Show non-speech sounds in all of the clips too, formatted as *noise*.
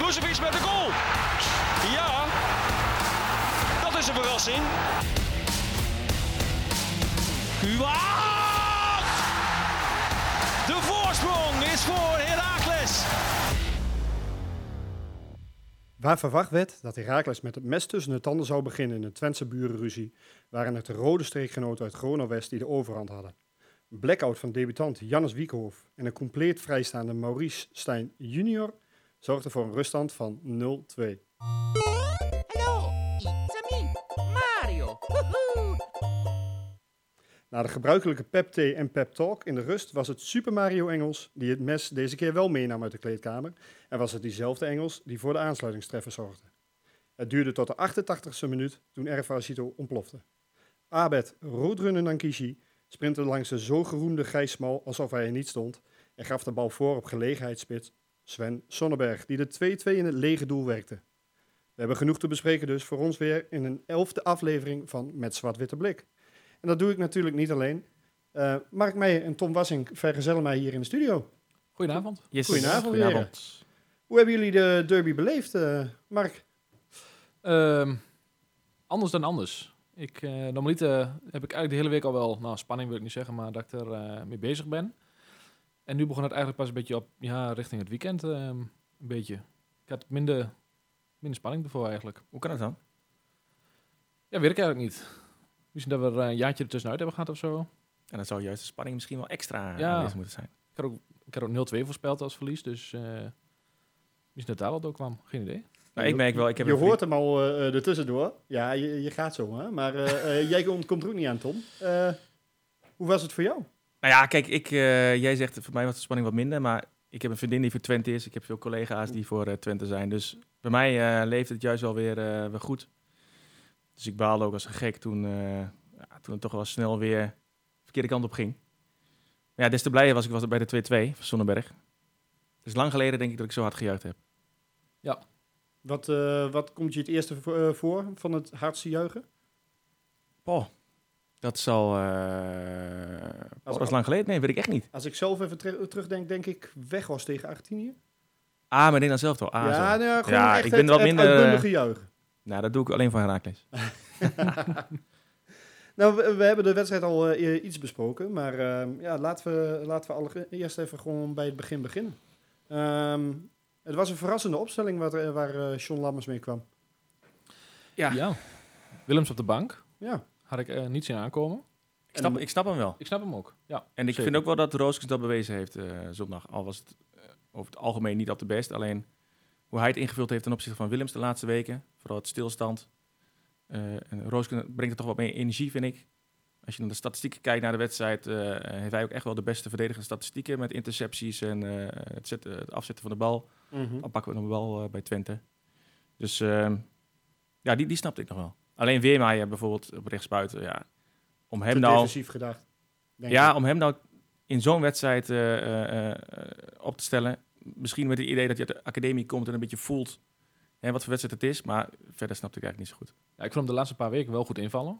Brozovic met de goal. Ja, dat is een verrassing. Kuat! De voorsprong is voor Heracles. Waar verwacht werd dat Heracles met het mes tussen de tanden zou beginnen in een Twentse burenruzie, waren het de rode streekgenoten uit Groningen-West die de overhand hadden. Blackout van debutant Jannes Wiekhoff en een compleet vrijstaande Maurice Stijn junior zorgden voor een ruststand van 0-2. Hello, it's me, Mario. Na de gebruikelijke pep thee en pep talk in de rust was het Super Mario Engels die het mes deze keer wel meenam uit de kleedkamer en was het diezelfde Engels die voor de aansluitingstreffer zorgde. Het duurde tot de 88ste minuut toen RF Arcito ontplofte. Abed Roodrunnen Nankishi sprintte langs de zo geroemde Gijsmal alsof hij er niet stond en gaf de bal voor op gelegenheidsspits Sven Sonneberg die de 2-2 in het lege doel werkte. We hebben genoeg te bespreken dus voor ons weer in een elfde aflevering van Met Zwart-Witte Blik. En dat doe ik natuurlijk niet alleen. Eh, Mark Meijer en Tom Wassink vergezellen mij hier in de studio. Goedenavond. Yes. Goedenavond, Hoe hebben jullie de derby beleefd, eh, Mark? Ehm, anders dan anders. Ik, eh normaliter heb ik eigenlijk de hele week al wel, nou spanning wil ik niet zeggen, maar dat ik er eh, mee bezig ben. En nu begon het eigenlijk pas een beetje op, ja, richting het weekend ehm, een beetje. Ik had minder, minder spanning ervoor eigenlijk. Hoe kan dat dan? Ja, weet ik eigenlijk niet. Misschien dat we er een jaartje ertussenuit hebben gehad of zo. En dan zou juist de spanning misschien wel extra Ja. aanwezig moeten zijn. Ik had ook, ik had ook 0-2 voorspeld als verlies, dus eh misschien dat daar wat door kwam. Geen idee. Maar ik merk wel, ik heb je hoort hem al eh eh, ertussendoor. Ja, je, je gaat zo, hè? Maar *laughs* jij komt er ook niet aan, Tom. Eh, hoe was het voor jou? Nou ja, kijk, ik, eh, jij zegt voor mij was de spanning wat minder, maar ik heb een vriendin die voor Twente is. Ik heb veel collega's die voor eh, Twente zijn. Dus bij mij eh, leeft het juist wel weer, eh, weer goed. Dus ik baalde ook als een gek toen, eh, ja, toen het toch wel snel weer de verkeerde kant op ging. Maar ja, des te blijer was ik was bij de 2-2 van Sonnenberg. Het is lang geleden denk ik dat ik zo hard gejuicht heb. Wat, eh, wat komt je het eerste vo- voor van het hardste juichen? Poh, dat zal... eh Als- dat is lang geleden? Nee, weet ik echt niet. Als ik zelf even ter- terugdenk, denk ik Weghorst tegen Argentinië. Ah, maar ik denk dan zelf toch. Ah, ja, nou, ja, gewoon Ja, echt ik ben het, wel het minder, eh, juichen. Nou, dat doe ik alleen van Herakles. *laughs* *laughs* Nou, we, we hebben de wedstrijd al eh, iets besproken, maar ehm, ja, laten we, laten we allereerst even gewoon bij het begin beginnen. Ehm, het was een verrassende opstelling waar, eh, waar eh, John Lammers mee kwam. Ja. Ja. Willems op de bank. Ja, Had ik eh, niet zien aankomen. Ik snap, ik snap hem wel. Ik snap hem ook. Ja. En ik Zeker. vind ook wel dat Rooskens dat bewezen heeft eh, zondag. Al was het eh, over het algemeen niet op de best. Alleen hoe hij het ingevuld heeft ten opzichte van Willems de laatste weken. Vooral het stilstand. En Rooskens brengt er toch wat meer energie, vind ik. Als je naar de statistieken kijkt naar de wedstrijd, heeft hij ook echt wel de beste verdedigende statistieken. Met intercepties en het, zetten, het afzetten van de bal. Mhm. Dan pakken we nog wel bij Twente. Dus ehm, ja, die, die snapte ik nog wel. Alleen Weermaier bijvoorbeeld op rechtsbuiten. Ja, om hem Te nou... defensief gedacht. denk Ja, ik. om hem nou in zo'n wedstrijd eh, eh, eh, op te stellen. Misschien met het idee dat hij uit de academie komt en een beetje voelt hè, wat voor wedstrijd het is. Maar verder snapte ik eigenlijk niet zo goed. Ja, ik vond hem de laatste paar weken wel goed invallen.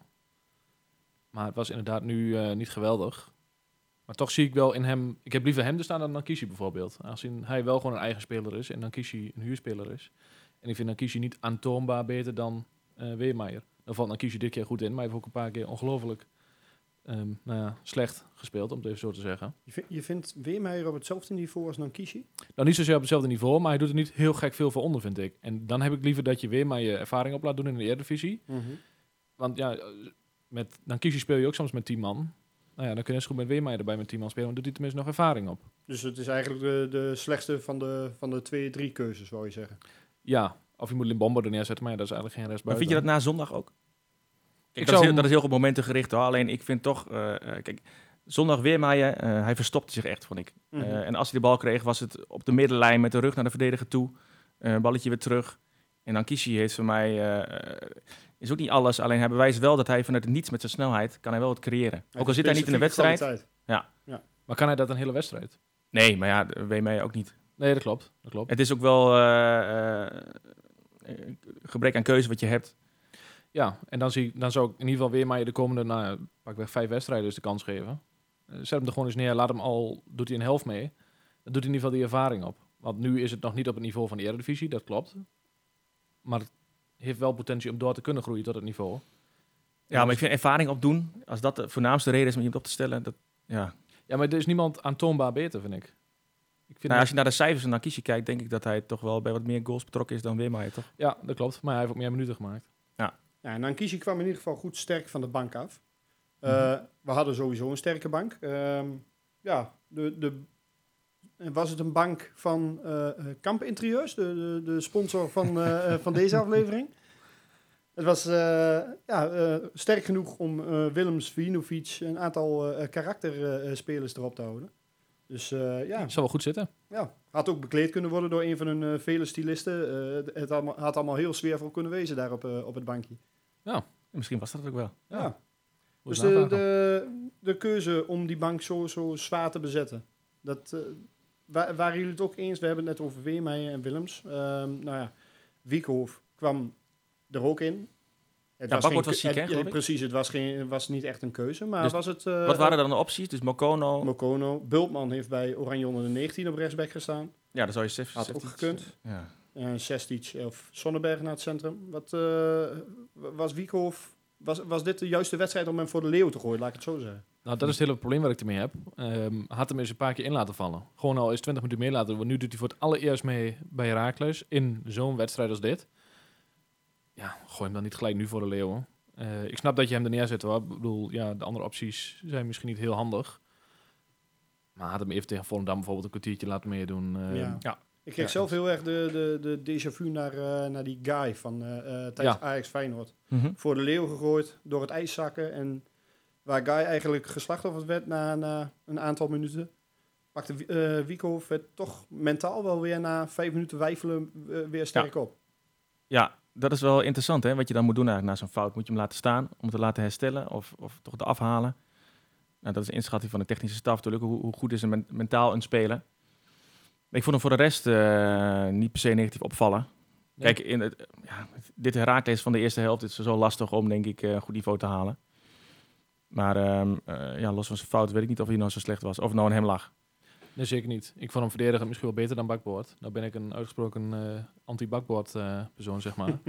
Maar het was inderdaad nu eh, niet geweldig. Maar toch zie ik wel in hem... Ik heb liever hem te staan dan Nankishi bijvoorbeeld. Aangezien hij wel gewoon een eigen speler is en Nankishi een huurspeler is. En ik vind Nankishi niet aantoonbaar beter dan Weermaier. Dan valt Nankishi dit keer goed in, maar hij heeft ook een paar keer ongelooflijk ehm, nou ja, slecht gespeeld, om het even zo te zeggen. Je, vind- je vindt Weermeijer op hetzelfde niveau als Nankishi? Nou, niet zozeer op hetzelfde niveau, maar hij doet er niet heel gek veel voor onder, vind ik. En dan heb ik liever dat je Weermaier ervaring op laat doen in de Eredivisie. Want ja, met Nankishi speel je ook soms met 10 man. Nou ja, dan kun je eens goed met Weermaier erbij met 10 man spelen, want dan doet hij tenminste nog ervaring op. Dus het is eigenlijk de, de slechtste van de, van de twee, drie keuzes, wou je zeggen. Ja, of je moet Limbombo er neerzetten, maar ja, dat is eigenlijk geen rest Maar vind je dat na zondag ook? Kijk, Ik dat, is zou- heel, dat is heel op momenten gericht hoor. Alleen ik vind toch... eh, eh, kijk, zondag Weermaier, eh hij verstopte zich echt, vond ik. Mhm. Eh, en als hij de bal kreeg, was het op de middenlijn met de rug naar de verdediger toe. Eh, balletje weer terug. En dan Kishi heeft voor mij... is ook niet alles, alleen hij bewijst wel dat hij vanuit het niets met zijn snelheid... kan hij wel wat creëren. Ook al zit hij niet in de wedstrijd. kwaliteit. Maar kan hij dat een hele wedstrijd? Nee, maar ja, Weermaier ook niet. Nee, dat klopt. Dat klopt. Het is ook wel eh, eh, gebrek aan keuze wat je hebt. Ja, en dan, zie, dan zou ik in ieder geval Weermaier de komende, nou, pakweg vijf wedstrijden dus de kans geven. Eh, zet hem er gewoon eens neer, laat hem al, doet hij een helft mee. Dan doet hij in ieder geval die ervaring op. Want nu is het nog niet op het niveau van de Eredivisie, dat klopt. Maar het heeft wel potentie om door te kunnen groeien tot het niveau. Ja, maar ik vind ervaring opdoen, als dat de voornaamste reden is om iemand op te stellen, dat, ja. Ja, maar er is niemand aantoonbaar beter, vind ik. Ik vind Nou, als je naar de cijfers en naar Kiesje kijkt, denk ik dat hij toch wel bij wat meer goals betrokken is dan Weermaier, toch? Ja, dat klopt. Maar hij heeft ook meer minuten gemaakt. Ja, en Nankisi kwam in ieder geval goed sterk van de bank af. Eh, Mhm. We hadden sowieso een sterke bank. Ehm, ja, de, de, en was het een bank van eh eh, Kamp Interieurs, de, de, de sponsor van, eh, *laughs* eh, van deze aflevering? Het was eh, ja, eh, sterk genoeg om eh, Willems, Vinovic een aantal eh karakterspelers erop te houden. Dus eh, ja, zal wel goed zitten. ja, had ook bekleed kunnen worden door een van hun eh, vele stylisten. Eh, het allemaal, had allemaal heel sfeervol kunnen wezen daar op, op het bankje. En misschien was dat het ook wel. Ja. Dus de, de, de keuze om die bank zo, zo zwaar te bezetten, dat, wa- waren jullie het ook eens? We hebben het net over Weermeijer en Willems. Ehm, nou ja, Wiekhoff kwam er ook in. Het Ja, Bakboord was ziek, hè? Precies, het was, geen, was niet echt een keuze. Maar Dus was het... eh, wat waren dan de opties? Dus Mokono, Mokono. Bultman heeft bij Oranje onder de 19 op rechtsback gestaan. ja, dan zou je Sef, Had ook gekund. Ja. Sestic of Sonnenberg naar het centrum. Wat eh, was Wiekhoff... Was, was dit de juiste wedstrijd om hem voor de leeuw te gooien? Laat ik het zo zeggen. Nou, dat is het hele probleem waar ik ermee heb. Ehm, had hem eens een paar keer in laten vallen. Gewoon al eens 20 minuten mee laten doen. Want nu doet hij voor het allereerst mee bij Herakles in zo'n wedstrijd als dit. Ja, gooi hem dan niet gelijk nu voor de leeuwen. Eh, ik snap dat je hem er neerzet hoor. Ik bedoel, ja, de andere opties zijn misschien niet heel handig. Maar had hem even tegen Volendam bijvoorbeeld een kwartiertje laten meedoen. Ehm, Ja. ja. Ik kreeg Ja, zelf heel erg de, de, de déjà vu naar, eh, naar die guy van eh eh, tijdens Ja. Ajax Feyenoord. Mhm. Voor de leeuw gegooid, door het ijs zakken. En waar guy eigenlijk geslachtofferd werd na, na een aantal minuten. Pakte Wie- eh Wiekhoff het toch mentaal wel weer na vijf minuten wijfelen weer sterk op. Ja, dat is wel interessant, hè? Wat je dan moet doen eigenlijk na zo'n fout. Moet je hem laten staan om het te laten herstellen of, of toch te afhalen. Nou, dat is een inschatting van de technische staf natuurlijk. Hoe, hoe goed is een men- mentaal een speler? Ik vond hem voor de rest eh, niet per se negatief opvallen. Nee. Kijk, in het, ja, dit Herakles van de eerste helft is zo lastig om, denk ik, eh, een goed niveau te halen. Maar ehm, eh, ja, los van zijn fout weet ik niet of hij nou zo slecht was. Of het nou aan hem lag. Nee, zeker niet. Ik vond hem verdedigend misschien wel beter dan bakboord. Nou ben ik een uitgesproken eh, anti-bakboord eh, persoon, zeg maar. *laughs*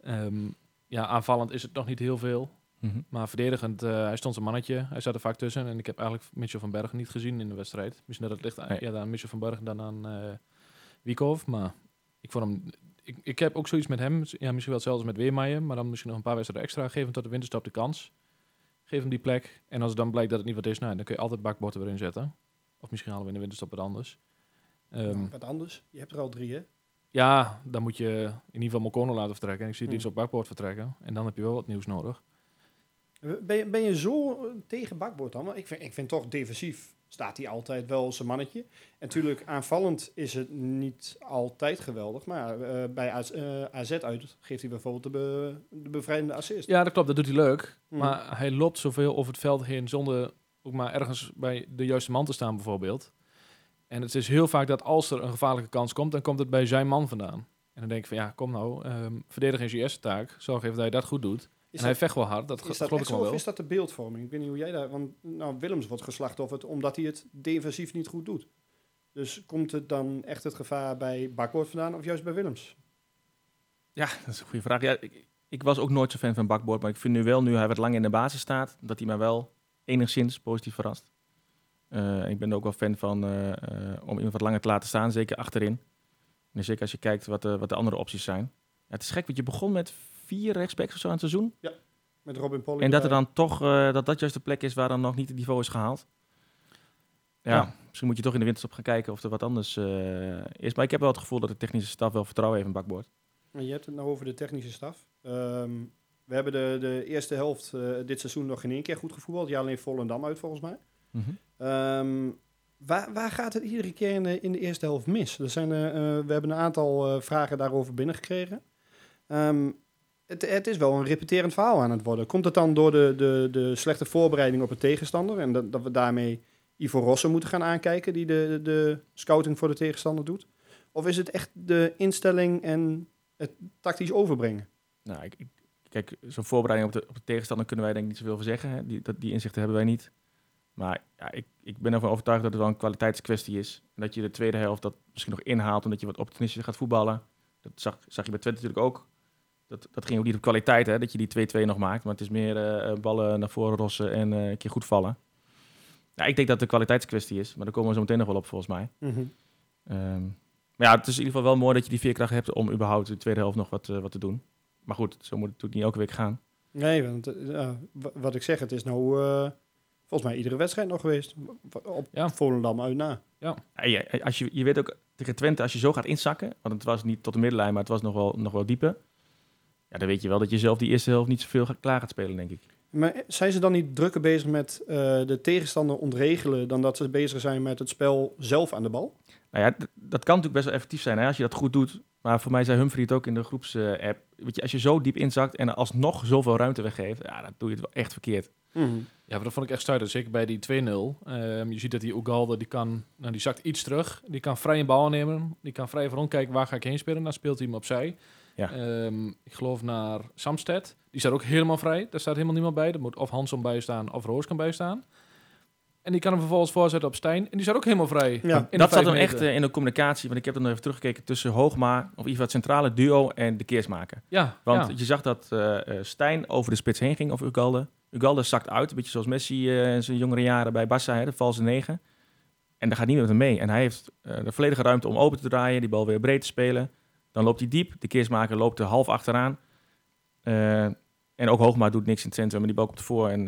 Ehm, ja, aanvallend is het nog niet heel veel. Maar verdedigend, eh, hij stond zijn mannetje. Hij zat er vaak tussen. En ik heb eigenlijk Mitchell van Bergen niet gezien in de wedstrijd. Misschien dat het ligt aan, Nee. ja, aan Mitchell van Bergen dan aan eh Wiekhoff. Maar ik vond hem... Ik, ik heb ook zoiets met hem. Ja, misschien wel hetzelfde als met Weermaier. Maar dan misschien nog een paar wedstrijden extra. Geef hem tot de winterstop de kans. Geef hem die plek. En als het dan blijkt dat het niet wat is, nou, dan kun je altijd bakbord erin zetten. Of misschien halen we in de winterstop wat anders. Ehm, Nou, wat anders. Je hebt er al drie, hè? ja, dan moet je in ieder geval Mokono laten vertrekken. En ik zie Hmm. iets op bakboord vertrekken. En dan heb je wel wat nieuws nodig. Ben je, ben je zo eh, tegen bakboord dan? Ik vind, ik vind toch defensief staat hij altijd wel zijn mannetje. En natuurlijk aanvallend is het niet altijd geweldig. Maar eh, bij AZ, eh, AZ uit geeft hij bijvoorbeeld de, be, de bevrijdende assist. Ja, dat klopt. Dat doet hij leuk. Hmm. Maar hij loopt zoveel over het veld heen zonder ook maar ergens bij de juiste man te staan bijvoorbeeld. En het is heel vaak dat als er een gevaarlijke kans komt, dan komt het bij zijn man vandaan. En dan denk ik van ja, kom nou, ehm verdedigen is je eerste taak. Zorg even dat je dat goed doet. Is en hij vecht wel hard, dat, is dat geloof ik zo wel of is dat de beeldvorming? Ik weet niet hoe jij daar... Want nou, Willems wordt geslachtofferd omdat hij het defensief niet goed doet. Dus komt het dan echt het gevaar bij bakboord vandaan of juist bij Willems? Ja, dat is een goede vraag. Ja, ik, ik was ook nooit zo fan van bakboord, maar ik vind nu wel, nu hij wat lang in de basis staat, dat hij mij wel enigszins positief verrast. Eh, ik ben er ook wel fan van eh, eh, om iemand wat langer te laten staan, zeker achterin. En zeker als je kijkt wat, de wat de andere opties zijn. Ja, het is gek, want je begon met vier rechtsbacks of zo aan het seizoen. Met Robin Polly En dat er dan toch, dat dat juist de plek is waar dan nog niet het niveau is gehaald. Ja, Ja. misschien moet je toch in de winterstop gaan kijken of er wat anders is. Maar ik heb wel het gevoel dat de technische staf wel vertrouwen heeft in bakboord. Maar Je hebt het nou over de technische staf. Ehm, we hebben de, de eerste helft eh, dit seizoen nog geen één keer goed gevoetbald. Ja, alleen Volendam uit volgens mij. Ehm, waar, waar gaat het iedere keer in de, in de eerste helft mis? Er zijn, eh, eh, we hebben een aantal vragen daarover binnengekregen. Ehm, het, het is wel een repeterend verhaal aan het worden. Komt het dan door de, de, de slechte voorbereiding op de tegenstander? En dat, dat we daarmee Ivo Rosso moeten gaan aankijken, die de, de, de scouting voor de tegenstander doet? Of is het echt de instelling en het tactisch overbrengen? Nou, ik, ik- kijk, zo'n voorbereiding op de, op de tegenstander kunnen wij denk ik niet zoveel voor zeggen. Hè. Die, dat, die inzichten hebben wij niet. Maar ja, ik, ik ben ervan overtuigd dat het wel een kwaliteitskwestie is. En dat je de tweede helft dat misschien nog inhaalt omdat je wat opportunistischer gaat voetballen. Dat zag, zag je bij Twente natuurlijk ook. Dat, dat ging ook niet op kwaliteit, hè, dat je die 2-2 nog maakt. Maar het is meer eh, eh, ballen naar voren rossen en eh, een keer goed vallen. Ja, ik denk dat het een kwaliteitskwestie is. Maar daar komen we zo meteen nog wel op, volgens mij. Mhm. Ehm, maar ja, het is in ieder geval wel mooi dat je die veerkracht hebt om überhaupt de tweede helft nog wat, wat te doen. Maar goed, zo moet het natuurlijk niet elke week gaan. Nee, want eh, ja, wa- wat ik zeg, het is nou eh, volgens mij iedere wedstrijd nog geweest. Op Ja. Volendam uit na. Ja, je, als je, je weet ook tegen Twente, als je zo gaat inzakken, want het was niet tot de middenlijn, maar het was nog wel, nog wel dieper. Ja, dan weet je wel dat je zelf die eerste helft niet zoveel klaar gaat spelen, denk ik. Maar zijn ze dan niet drukker bezig met eh, de tegenstander ontregelen dan dat ze bezig zijn met het spel zelf aan de bal? Nou ja, dat kan natuurlijk best wel effectief zijn hè, als je dat goed doet. Maar voor mij zei Humphrey het ook in de groepsapp. weet je, als je zo diep inzakt en alsnog zoveel ruimte weggeeft, ja, dan doe je het wel echt verkeerd. Ja, maar dat vond ik echt stuitend. Zeker bij die 2-0. Ehm, je ziet dat die Ugalde, die kan, nou, die zakt iets terug. Die kan vrij een bal nemen. Die kan vrij voorom kijken waar ga ik heen spelen. Dan speelt hij hem opzij. Ja. Ehm, ik geloof naar Samsted. Die staat ook helemaal vrij. Daar staat helemaal niemand bij. Er moet of Hansom bij staan of Roos kan bij staan. En die kan hem vervolgens voorzetten op Stijn. En die staat ook helemaal vrij. Ja. Dat zat hem echt eh, in de communicatie, want ik heb er nog even teruggekeken tussen Hoogma, of in ieder geval het centrale duo en de keersmaker. Ja, Want ja. je zag dat eh, eh, Stijn over de spits heen ging, of Ugalde. Ugalde zakt uit, een beetje zoals Messi eh, in zijn jongere jaren bij Barça, hè, de valse negen. En daar gaat met hem mee. En hij heeft de volledige ruimte om open te draaien, die bal weer breed te spelen. Dan loopt hij diep, de keersmaker loopt er half achteraan. Eh, en ook Hoogma doet niks in het centrum, maar die bal komt ervoor en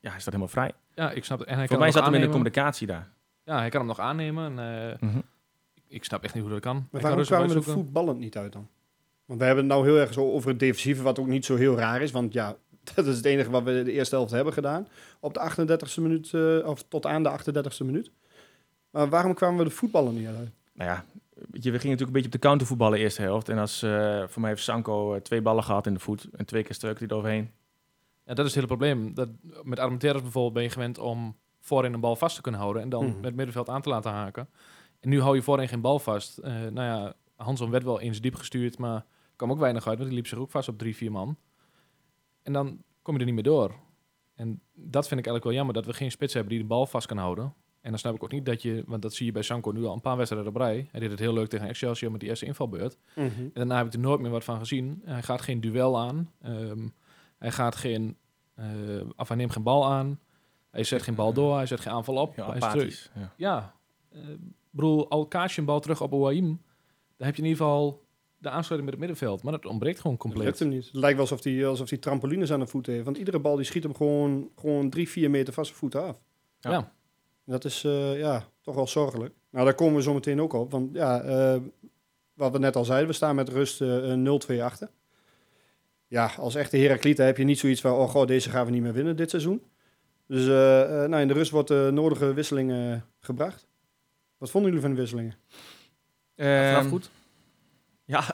ja, hij staat helemaal vrij. Ja, ik snap het. En hij Voor kan mij zat hem in de aannemen. communicatie daar. Ja, hij kan hem nog aannemen. En, eh, Mhm. ik snap echt niet hoe dat kan. Hij Maar kan waarom rustig kwamen we er uitzoeken. voetballend niet uit dan? Want we hebben het nou heel erg zo over het defensieve, wat ook niet zo heel raar is. Want ja, *laughs* dat is het enige wat we de eerste helft hebben gedaan. Op de 38e minuut, eh, of tot aan de 38e minuut. Maar waarom kwamen we de voetballen niet uit? Nou ja, weet je, we gingen natuurlijk een beetje op de counter voetballen eerste helft. En als, eh, voor mij heeft Sanko eh, twee ballen gehad in de voet. En twee keer struikte hij eroverheen. Ja, dat is het hele probleem. Dat, met Armenteros bijvoorbeeld ben je gewend om voorin een bal vast te kunnen houden en dan Mhm. met middenveld aan te laten haken. En nu hou je voorin geen bal vast. Eh nou ja, Hanson werd wel eens diep gestuurd, maar kwam ook weinig uit, want die liep zich ook vast op drie, vier man. En dan kom je er niet meer door. En dat vind ik eigenlijk wel jammer, dat we geen spits hebben die de bal vast kan houden. En dan snap ik ook niet dat je, want dat zie je bij Sanko nu al een paar wedstrijden op rij. Hij deed het heel leuk tegen Excelsior met die eerste invalbeurt. En daarna heb ik er nooit meer wat van gezien. Hij gaat geen duel aan. Ehm, hij gaat geen, eh, of hij neemt geen bal aan. Hij zet geen bal door. Hij zet geen aanval op. Ja, hij is terug. Ja. Ja, eh, bedoel, al kaas je een bal terug op Ouaim, dan heb je in ieder geval de aansluiting met het middenveld. Maar dat ontbreekt gewoon Dat compleet. hem niet. Het lijkt wel alsof hij alsof hij trampolines aan de voeten heeft. Want iedere bal die schiet hem gewoon, gewoon drie, vier meter van zijn voeten af. Ja. Dat is eh, ja, toch wel zorgelijk. Nou, daar komen we zo meteen ook op. Want ja, eh, wat we net al zeiden, we staan met rust eh, 0-2 achter. Ja, als echte Heraclita heb je niet zoiets van... oh god, deze gaan we niet meer winnen dit seizoen. Dus eh, eh, nou, in de rust wordt de nodige wisselingen eh, gebracht. Wat vonden jullie van de wisselingen? Vanaf Ehm, goed. Ja,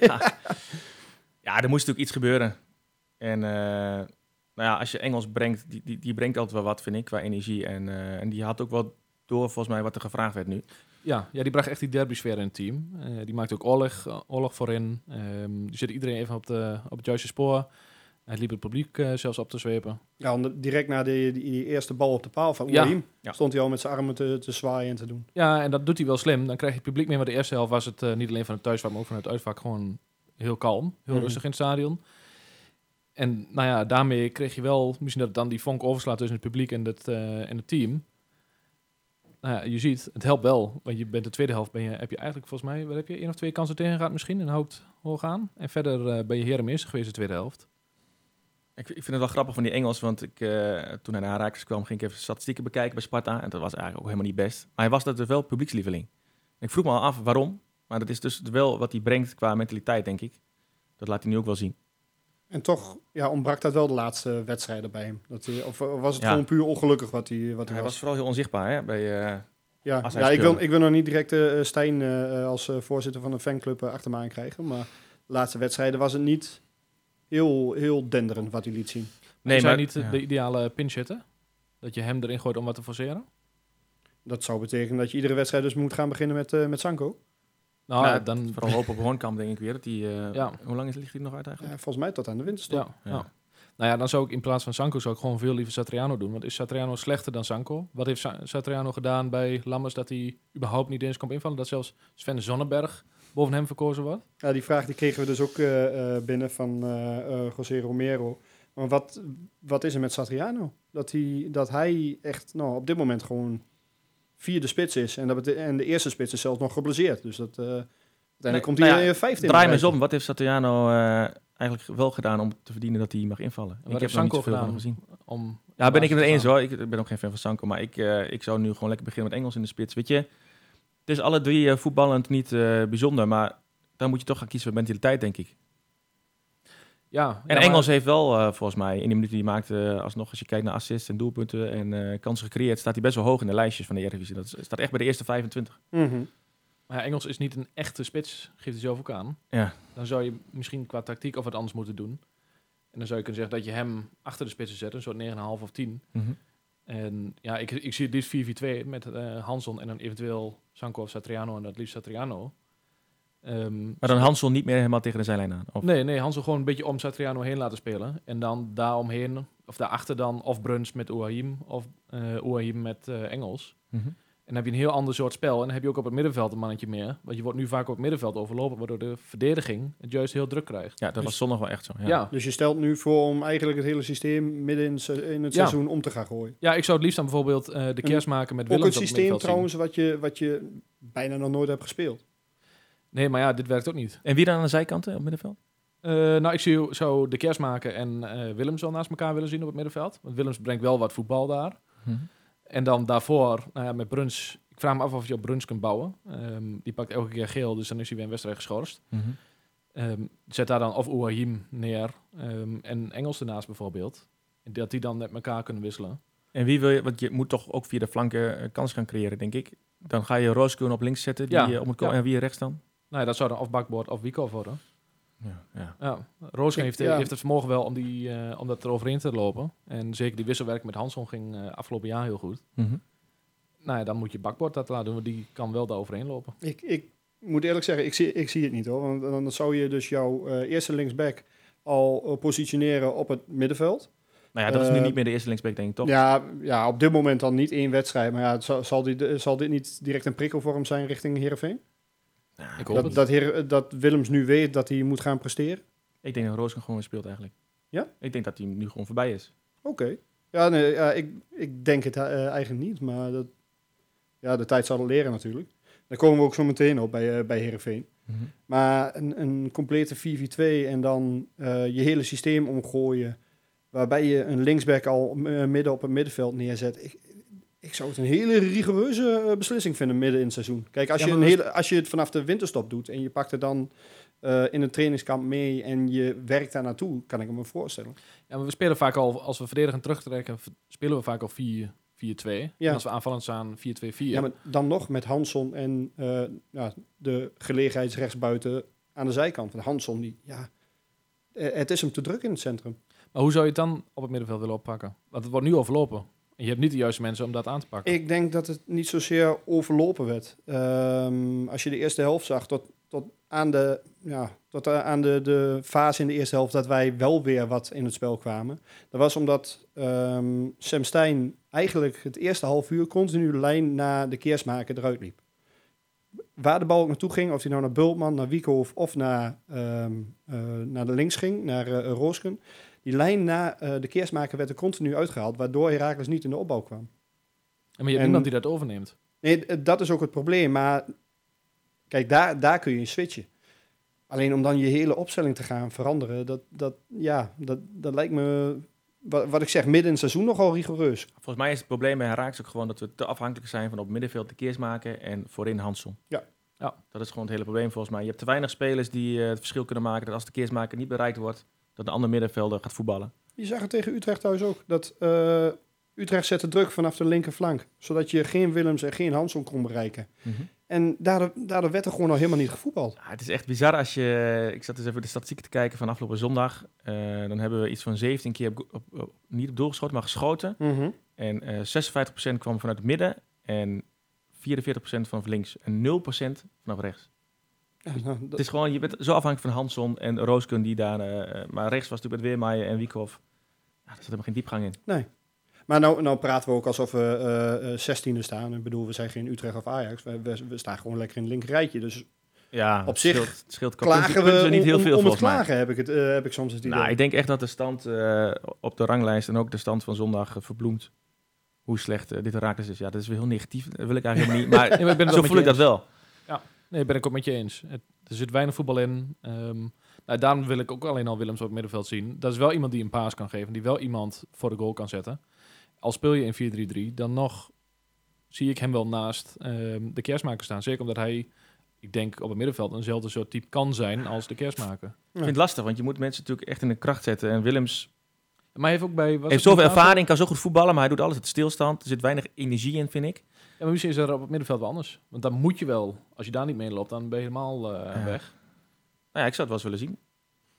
ja. *laughs* *laughs* ja, er moest natuurlijk iets gebeuren. En eh, nou ja, als je Engels brengt, die, die, die brengt altijd wel wat, vind ik, qua energie. En, eh, en die had ook wel door, volgens mij, wat er gevraagd werd nu. Ja, ja, die bracht echt die derby-sfeer in het team. Eh, die maakte ook oorlog, eh, oorlog voorin. Ehm die zette iedereen even op, de, op het juiste spoor. Hij liep het publiek eh, zelfs op te zwepen. Ja, want direct na die, die, die eerste bal op de paal van Ja. Ja. stond hij al met zijn armen te, te zwaaien en te doen. Ja, en dat doet hij wel slim. Dan krijg je het publiek mee. Maar de eerste helft was het niet alleen van het thuisvak, maar ook van het uitvak gewoon heel kalm. Heel Mhm. rustig in het stadion. En nou ja, daarmee kreeg je wel, misschien dat het dan die vonk overslaat tussen het publiek en het, eh, en het team. Nou ja, je ziet, het helpt wel. Want je bent de tweede helft, ben je, heb je eigenlijk volgens mij, wat heb je, één of twee kansen tegen misschien en houdt hoog aan. En verder eh, ben je herenmeester geweest de tweede helft. Ik, ik vind het wel grappig van die Engels, want ik, eh, toen hij naar Herakles kwam, ging ik even statistieken bekijken bij Sparta. En dat was eigenlijk ook helemaal niet best. Maar hij was dat dus wel publiekslieveling. Ik vroeg me al af waarom. Maar dat is dus wel wat hij brengt qua mentaliteit, denk ik. Dat laat hij nu ook wel zien. En toch ja, ontbrak dat wel de laatste wedstrijden bij hem. Dat hij, of was het Ja. gewoon puur ongelukkig wat hij, wat hij, Hij was? was vooral heel onzichtbaar hè, bij, eh, ja, ja ik, wil, ik wil nog niet direct eh, Stijn eh, als eh, voorzitter van een fanclub achter me aan krijgen. Maar de laatste wedstrijden was het niet heel, heel denderend wat hij liet zien. Nee, maar- niet ja. de ideale pinch hitter? Dat je hem erin gooit om wat te forceren? Dat zou betekenen dat je iedere wedstrijd dus moet gaan beginnen met, eh, met Sanko. Nou, Nou, dan... Vooral hoop op Hoornkamp, denk ik weer. Dat die, eh, Ja. Hoe lang is, ligt hij nog uit eigenlijk? Ja, volgens mij tot aan de winterstop. Ja, Ja. ja. Nou ja, dan zou ik in plaats van Sanko zou ik gewoon veel liever Satriano doen. Want is Satriano slechter dan Sanko? Wat heeft Sa- Satriano gedaan bij Lammers dat hij überhaupt niet eens kon invallen? Dat zelfs Sven Zonnenberg boven hem verkozen wordt? Ja, die vraag die kregen we dus ook eh, eh, binnen van eh eh, José Romero. Maar wat, wat is er met Satriano? Dat hij, dat hij echt nou, op dit moment gewoon vierde spits is. En, dat en de eerste spits is zelfs nog geblesseerd. Dus dat, eh uiteindelijk Nee, komt nou hij ja, in vijfde. in Draai de me eens om. Wat heeft Satriano eh, eigenlijk wel gedaan om te verdienen dat hij mag invallen? ik heb Sanko gedaan? hem gezien. Om Ja, ben ik het eens hoor. Ik, ben ook geen fan van Sanko, maar ik, eh, ik zou nu gewoon lekker beginnen met Engels in de spits. Weet je, het is alle drie eh, voetballend niet eh, bijzonder, maar dan moet je toch gaan kiezen voor mentaliteit, denk ik. Ja, En ja, maar- Engels heeft wel, eh, volgens mij, in die minuten die hij maakte, eh, alsnog als je kijkt naar assists en doelpunten en eh, kansen gecreëerd, staat hij best wel hoog in de lijstjes van de Eredivisie. Dat staat echt bij de eerste 25. Mhm. Maar ja, Engels is niet een echte spits, geeft hij zelf ook aan. Ja. Dan zou je misschien qua tactiek of wat anders moeten doen. En dan zou je kunnen zeggen dat je hem achter de spitsen zet, een soort 9,5 of 10. Mhm. En ja, ik, ik zie het liefst 4-4-2 met eh Hanson en dan eventueel Sanko of Satriano en dat liefst Satriano. Ehm, Maar dan Hansel niet meer helemaal tegen de zijlijn aan. Of, Nee, nee, Hanson gewoon een beetje om Satriano heen laten spelen. En dan daaromheen, of daarachter dan, of Bruns met Ouahim, of eh Ouahim met eh, Engels. Mhm. En dan heb je een heel ander soort spel. En dan heb je ook op het middenveld een mannetje meer. Want je wordt nu vaak op het middenveld overlopen, waardoor de verdediging het juist heel druk krijgt. Ja, dat was zondag wel echt zo. Ja. Ja, ja. Dus je stelt nu voor om eigenlijk het hele systeem midden in, se- in het Ja. seizoen om te gaan gooien. ik zou het liefst dan bijvoorbeeld eh, de kerst maken met Ook Willems een op het systeem middenveld zien. trouwens wat je, wat je bijna nog nooit hebt gespeeld. Nee, maar ja, dit werkt ook niet. En wie dan aan de zijkanten op het middenveld? Eh, nou, ik zie, zou de kerst maken en eh, Willems wel naast elkaar willen zien op het middenveld. Want Willems brengt wel wat voetbal daar. En dan daarvoor, nou ja, met Bruns. Ik vraag me af of je op Bruns kunt bouwen. Ehm, die pakt elke keer geel, dus dan is hij weer een wedstrijd geschorst. Mhm. Ehm, zet daar dan of Ouahim neer ehm, en Engels ernaast bijvoorbeeld. En dat die dan met elkaar kunnen wisselen. En wie wil je, want je moet toch ook via de flanken eh, kans gaan creëren, denk ik. Dan ga je Rooskoen op links zetten, die Ja, op moet komen. ja. En wie rechts dan? Nou ja, dat zou dan of Bakboord of Wico worden. Ja, ja. Ja, Roosken heeft, Ja. heeft het vermogen wel om, die, eh, om dat eroverheen te lopen. En zeker die wisselwerk met Hanson ging eh, afgelopen jaar heel goed. Mhm. Nou ja, dan moet je Bakboord dat laten doen, want die kan wel daar overheen lopen. Ik, ik moet eerlijk zeggen, ik zie, ik zie het niet hoor. Want dan zou je dus jouw eh, eerste linksback al eh, positioneren op het middenveld. Nou ja, dat is nu Eh, niet meer de eerste linksback, denk ik, toch? Ja, ja, op dit moment dan niet één wedstrijd. Maar ja, het zal, zal, die, zal dit niet direct een prikkel voor hem zijn richting Heerenveen? Ik hoop Dat, het. dat, Heer, dat Willems nu weet dat hij moet gaan presteren? Ik denk dat Rooskoen gewoon weer speelt eigenlijk. Ja? Ik denk dat hij nu gewoon voorbij is. Oké. Ja, nee, ja, ik, ik denk het eh, eigenlijk niet. Maar dat, ja, de tijd zal het leren natuurlijk. Daar komen we ook zo meteen op bij, eh bij Heerenveen. Maar een, een complete 4v2 en dan eh, je hele systeem omgooien. Waarbij je een linksback al eh, midden op het middenveld neerzet. Ik, ik zou het een hele rigoureuze eh, beslissing vinden midden in het seizoen. Kijk, als, Ja, je, een hele, als je het vanaf de winterstop doet en je pakt het dan eh, in een trainingskamp mee en je werkt daar naartoe, kan ik me voorstellen. Ja, maar we spelen vaak al, als we verdedigend terugtrekken, spelen we vaak al 4 4-2. En als we aanvallend staan, 4-2-4. Ja, maar dan nog met Hanson en eh, ja, de gelegenheidsrechtsbuiten aan de zijkant. Want Hanson, die, ja, eh, het is hem te druk in het centrum. Maar hoe zou je het dan op het middenveld willen oppakken? Want het wordt nu overlopen. Je hebt niet de juiste mensen om dat aan te pakken. Ik denk dat het niet zozeer overlopen werd. Ehm, als je de eerste helft zag, tot, tot aan, de, ja, tot eh, aan de, de fase in de eerste helft dat wij wel weer wat in het spel kwamen. Dat was omdat ehm, Sam Stein eigenlijk het eerste half uur continu de lijn naar de keersmaker eruit liep. Waar de bal naartoe ging, of hij nou naar Bultman, naar Wiekhoff of naar, ehm, eh, naar de links ging, naar eh Roosken. Die lijn naar eh, de keersmaker werd er continu uitgehaald, waardoor Herakles niet in de opbouw kwam. En maar je hebt en- niemand die dat overneemt. Nee, d- dat is ook het probleem. Maar kijk, daar, daar kun je switchen. Alleen om dan je hele opstelling te gaan veranderen, dat, dat, ja, dat, dat lijkt me, wat, wat ik zeg, midden in het seizoen nogal rigoureus. Volgens mij is het probleem bij Raaks ook gewoon dat we te afhankelijk zijn van op middenveld de keers maken en voorin Hansson. Ja. Ja. Dat is gewoon het hele probleem volgens mij. Je hebt te weinig spelers die eh, het verschil kunnen maken. Dat als de keersmaker niet bereikt wordt, dat een ander middenvelder gaat voetballen. Je zag het tegen Utrecht thuis ook. Dat eh, Utrecht zette druk vanaf de linkerflank, zodat je geen Willems en geen Hansson kon bereiken. En daardoor, daardoor werd er gewoon al helemaal niet gevoetbald. Ja, het is echt bizar als je... Ik zat eens even de statistieken te kijken van afgelopen zondag. Eh, dan hebben we iets van 17 keer op, op- op- niet op doel geschoten, maar geschoten. En eh 56% kwam vanuit het midden en 44% vanaf links en 0% vanaf rechts. Ja, nou, dat- Het is gewoon, je bent zo afhankelijk van Hansson en Rooskun die daar... eh, maar rechts was natuurlijk met Weermaier en Wiekhoff. Ja, er zit helemaal geen diepgang in. Maar nou, nou praten we ook alsof we eh, eh, 16e staan. Ik bedoel, we zijn geen Utrecht of Ajax. We, we, we staan gewoon lekker in het linker rijtje. Dus Ja, Op zich scheelt, scheelt klagen we niet heel om, veel om het volgens mij. klagen, heb ik, het, heb ik soms het idee. Nou, ik denk echt dat de stand eh, op de ranglijst en ook de stand van zondag eh, verbloemt hoe slecht dit Herakles is. Ja, dat is weer heel negatief. Dat wil ik eigenlijk helemaal niet. Maar *laughs* Nee, maar ik ben het zo voel ik dat wel. eens. Nee, ben ik ook met je eens. Het, er zit weinig voetbal in. Ehm, nou, daarom wil ik ook alleen al Willems op het middenveld zien. Dat is wel iemand die een paas kan geven. Die wel iemand voor de goal kan zetten. Al speel je in 4-3-3, dan nog zie ik hem wel naast ehm, de kerstmaker staan. Zeker omdat hij, ik denk op het middenveld, eenzelfde soort type kan zijn als de kerstmaker. Ik vind het lastig, want je moet mensen natuurlijk echt in de kracht zetten. En Willems Maar hij heeft ook bij... heeft het zoveel ervaring, kan zo goed voetballen, maar hij doet alles uit stilstand. Er zit weinig energie in, vind ik. Ja, maar misschien is er op het middenveld wel anders. Want dan moet je wel, als je daar niet mee loopt, dan ben je helemaal eh, Ja. weg. Nou ja, ik zou het wel eens willen zien.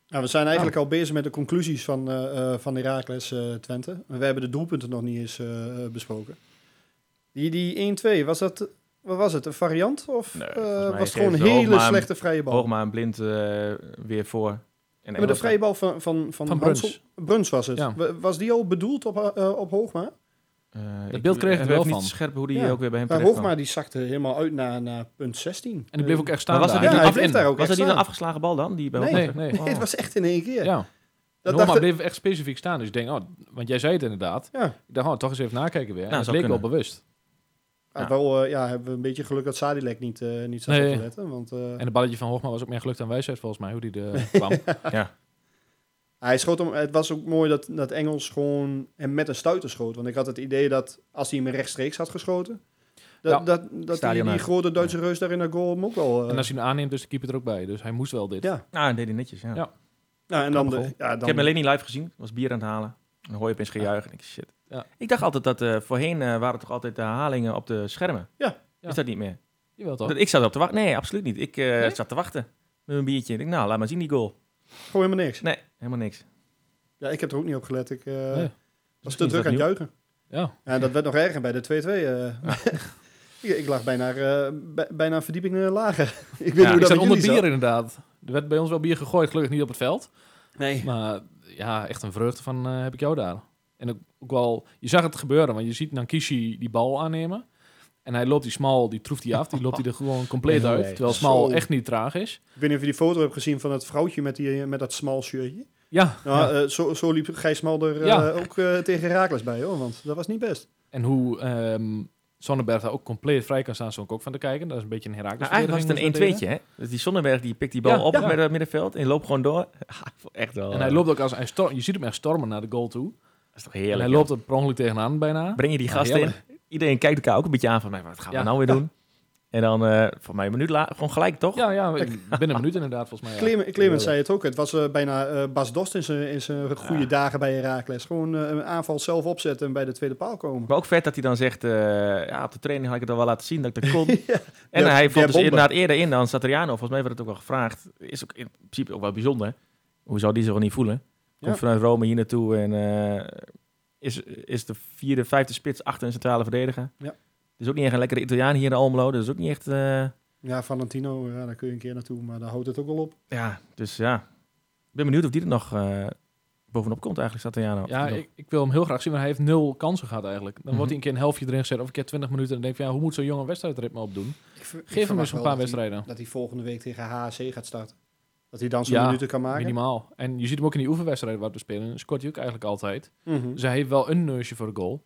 Nou, we zijn eigenlijk al bezig met de conclusies van, eh eh van Heracles eh, Twente. We hebben de doelpunten nog niet eens besproken. Die, die 1-2, was dat, wat was het, een variant? Of Nee, eh, was het gewoon een hele Hoogma- slechte vrije bal? Hoogma en Blind eh, weer voor. En Ja, maar de vrije bal van, van, van, Bruns. Bruns was het. Ja. Was die al bedoeld op, eh, op Hoogma? Eh, Dat ik beeld kreeg ik er wel niet van. scherp hoe die Ja. ook weer bij hem Maar terecht Hoogma die zakte helemaal uit naar, naar punt 16. En die bleef ook echt staan Maar was dat daar. niet Ja, een hij af- bleef daar ook Was echt dat niet een staan. afgeslagen bal dan? Die bij Nee. Hoogma- Nee, nee. Oh. Nee, het was echt in één keer. Ja. Dat dacht- bleef echt specifiek staan. Dus ik denk, oh, want jij zei het inderdaad. Ja, Ik dacht, oh, toch eens even nakijken weer. En Nou, dat leek wel kunnen. bewust. Ja. Ja. Wel, eh, ja, hebben we een beetje geluk dat Sadilek niet, eh niet zat Nee. te letten. Want eh, En het balletje van Hoogma was ook meer geluk dan wijsheid volgens mij, hoe die er *laughs* kwam. Ja. Hij schoot hem, het was ook mooi dat, dat Engels gewoon hem met een stuiter schoot. Want ik had het idee dat als hij hem rechtstreeks had geschoten, dat, Ja. dat, dat die, die grote Duitse reus daar in dat goal hem ook wel... eh, En als hij hem aanneemt, dus de keeper er ook bij. Dus hij moest wel dit. ja. Nou, deed hij netjes, ja. Ja. Nou, en dan, de, ja, dan Ik heb hem alleen niet live gezien. Ik was bier aan het halen. En dan hoor je opeens gejuich. En ik shit. Ja. Ik dacht altijd dat eh, voorheen eh, waren toch altijd de herhalingen op de schermen. Ja. Ja. Is dat niet meer? Jawel toch? Dat, ik zat erop te wachten. Nee, absoluut niet. Ik eh, Nee? zat te wachten met een biertje. Ik denk, nou, laat maar zien die goal. gewoon helemaal niks. Nee, helemaal niks. Ja, ik heb er ook niet op gelet. Ik eh, Nee. was te Misschien is druk aan het juichen. Ja. En dat werd nog erger bij de 2-2. eh. *laughs* ik, ik lag bijna, eh, bij- bijna een verdieping lager. *laughs* ik weet Ja, hoe ik dat onder bier inderdaad. Er werd bij ons wel bier gegooid, gelukkig niet op het veld. Nee. Maar ja, echt een vreugde van heb ik jou daar. En ook, ook wel, je zag het gebeuren, want je ziet Nankishi die bal aannemen. En hij loopt die smal, die troeft hij af, die loopt hij er gewoon compleet Nee, uit. nee. Terwijl smal Zo. echt niet traag is. Ik weet niet of je die foto hebt gezien van het vrouwtje met, die, met dat smal shirtje. Ja, Nou, ja. eh, zo, zo liep Gijs Smal er eh, Ja. ook eh, tegen Herakles bij, hoor. Want dat was niet best. en hoe ehm Sonnenberg daar ook compleet vrij kan staan, zo ook van te kijken. Dat is een beetje een Herakles Nou, eigenlijk was het een 1-2'tje, hè? Dus die Sonnenberg die pikt die bal Ja, op ja. met het middenveld en loopt gewoon door. *laughs* echt wel. En hij loopt ook als hij storm, je ziet hem echt stormen naar de goal toe. Dat is toch en heerlijk. hij ja. loopt er per ongeluk tegenaan bijna. Breng je die Ja, gasten in. Iedereen kijkt elkaar ook een beetje aan van, mij, wat gaan Ja. we nou weer doen? En dan, eh voor mij een minuut later, gewoon gelijk, toch? Ja, ja, binnen een minuut inderdaad volgens mij. Ja. Clement, Clement zei het ook. Het was eh, bijna eh, Bas Dost in zijn, in zijn goede Ja. dagen bij Herakles. Gewoon een aanval zelf opzetten en bij de tweede paal komen. Maar ook vet dat hij dan zegt, eh, ja, op de training had ik het al wel laten zien dat ik dat kon. *laughs* Ja. En hij vond dus inderdaad eerder in dan Satriano. Volgens mij werd het ook wel gevraagd. Is ook in principe ook wel bijzonder. Hoe zou die zich wel niet voelen? Komt Ja. vanuit Rome hier naartoe en eh, is, is de vierde, vijfde spits achter een centrale verdediger. Ja. Er is ook niet echt een lekkere Italiaan hier in Almelo. Dat is ook niet echt... eh, Ja, Valentino, ja, daar kun je een keer naartoe, maar daar houdt het ook wel op. ja, dus ja. Ik ben benieuwd of die er nog eh, bovenop komt eigenlijk, Satriano. Ja, ik, ik wil hem heel graag zien, maar hij heeft nul kansen gehad eigenlijk. Dan Mhm. wordt hij een keer een helftje erin gezet of een keer 20 minuten. En dan denk van, ja, hoe moet zo'n jonge wedstrijdritme opdoen? Geef hem eens een paar wedstrijden. Dat hij volgende week tegen HAC gaat starten. Dat hij dan zo'n Ja, minuten kan maken. Minimaal. En je ziet hem ook in die oefenwedstrijden waar we spelen. Scoort hij ook eigenlijk altijd. Mhm. Dus hij heeft wel een neusje voor de goal.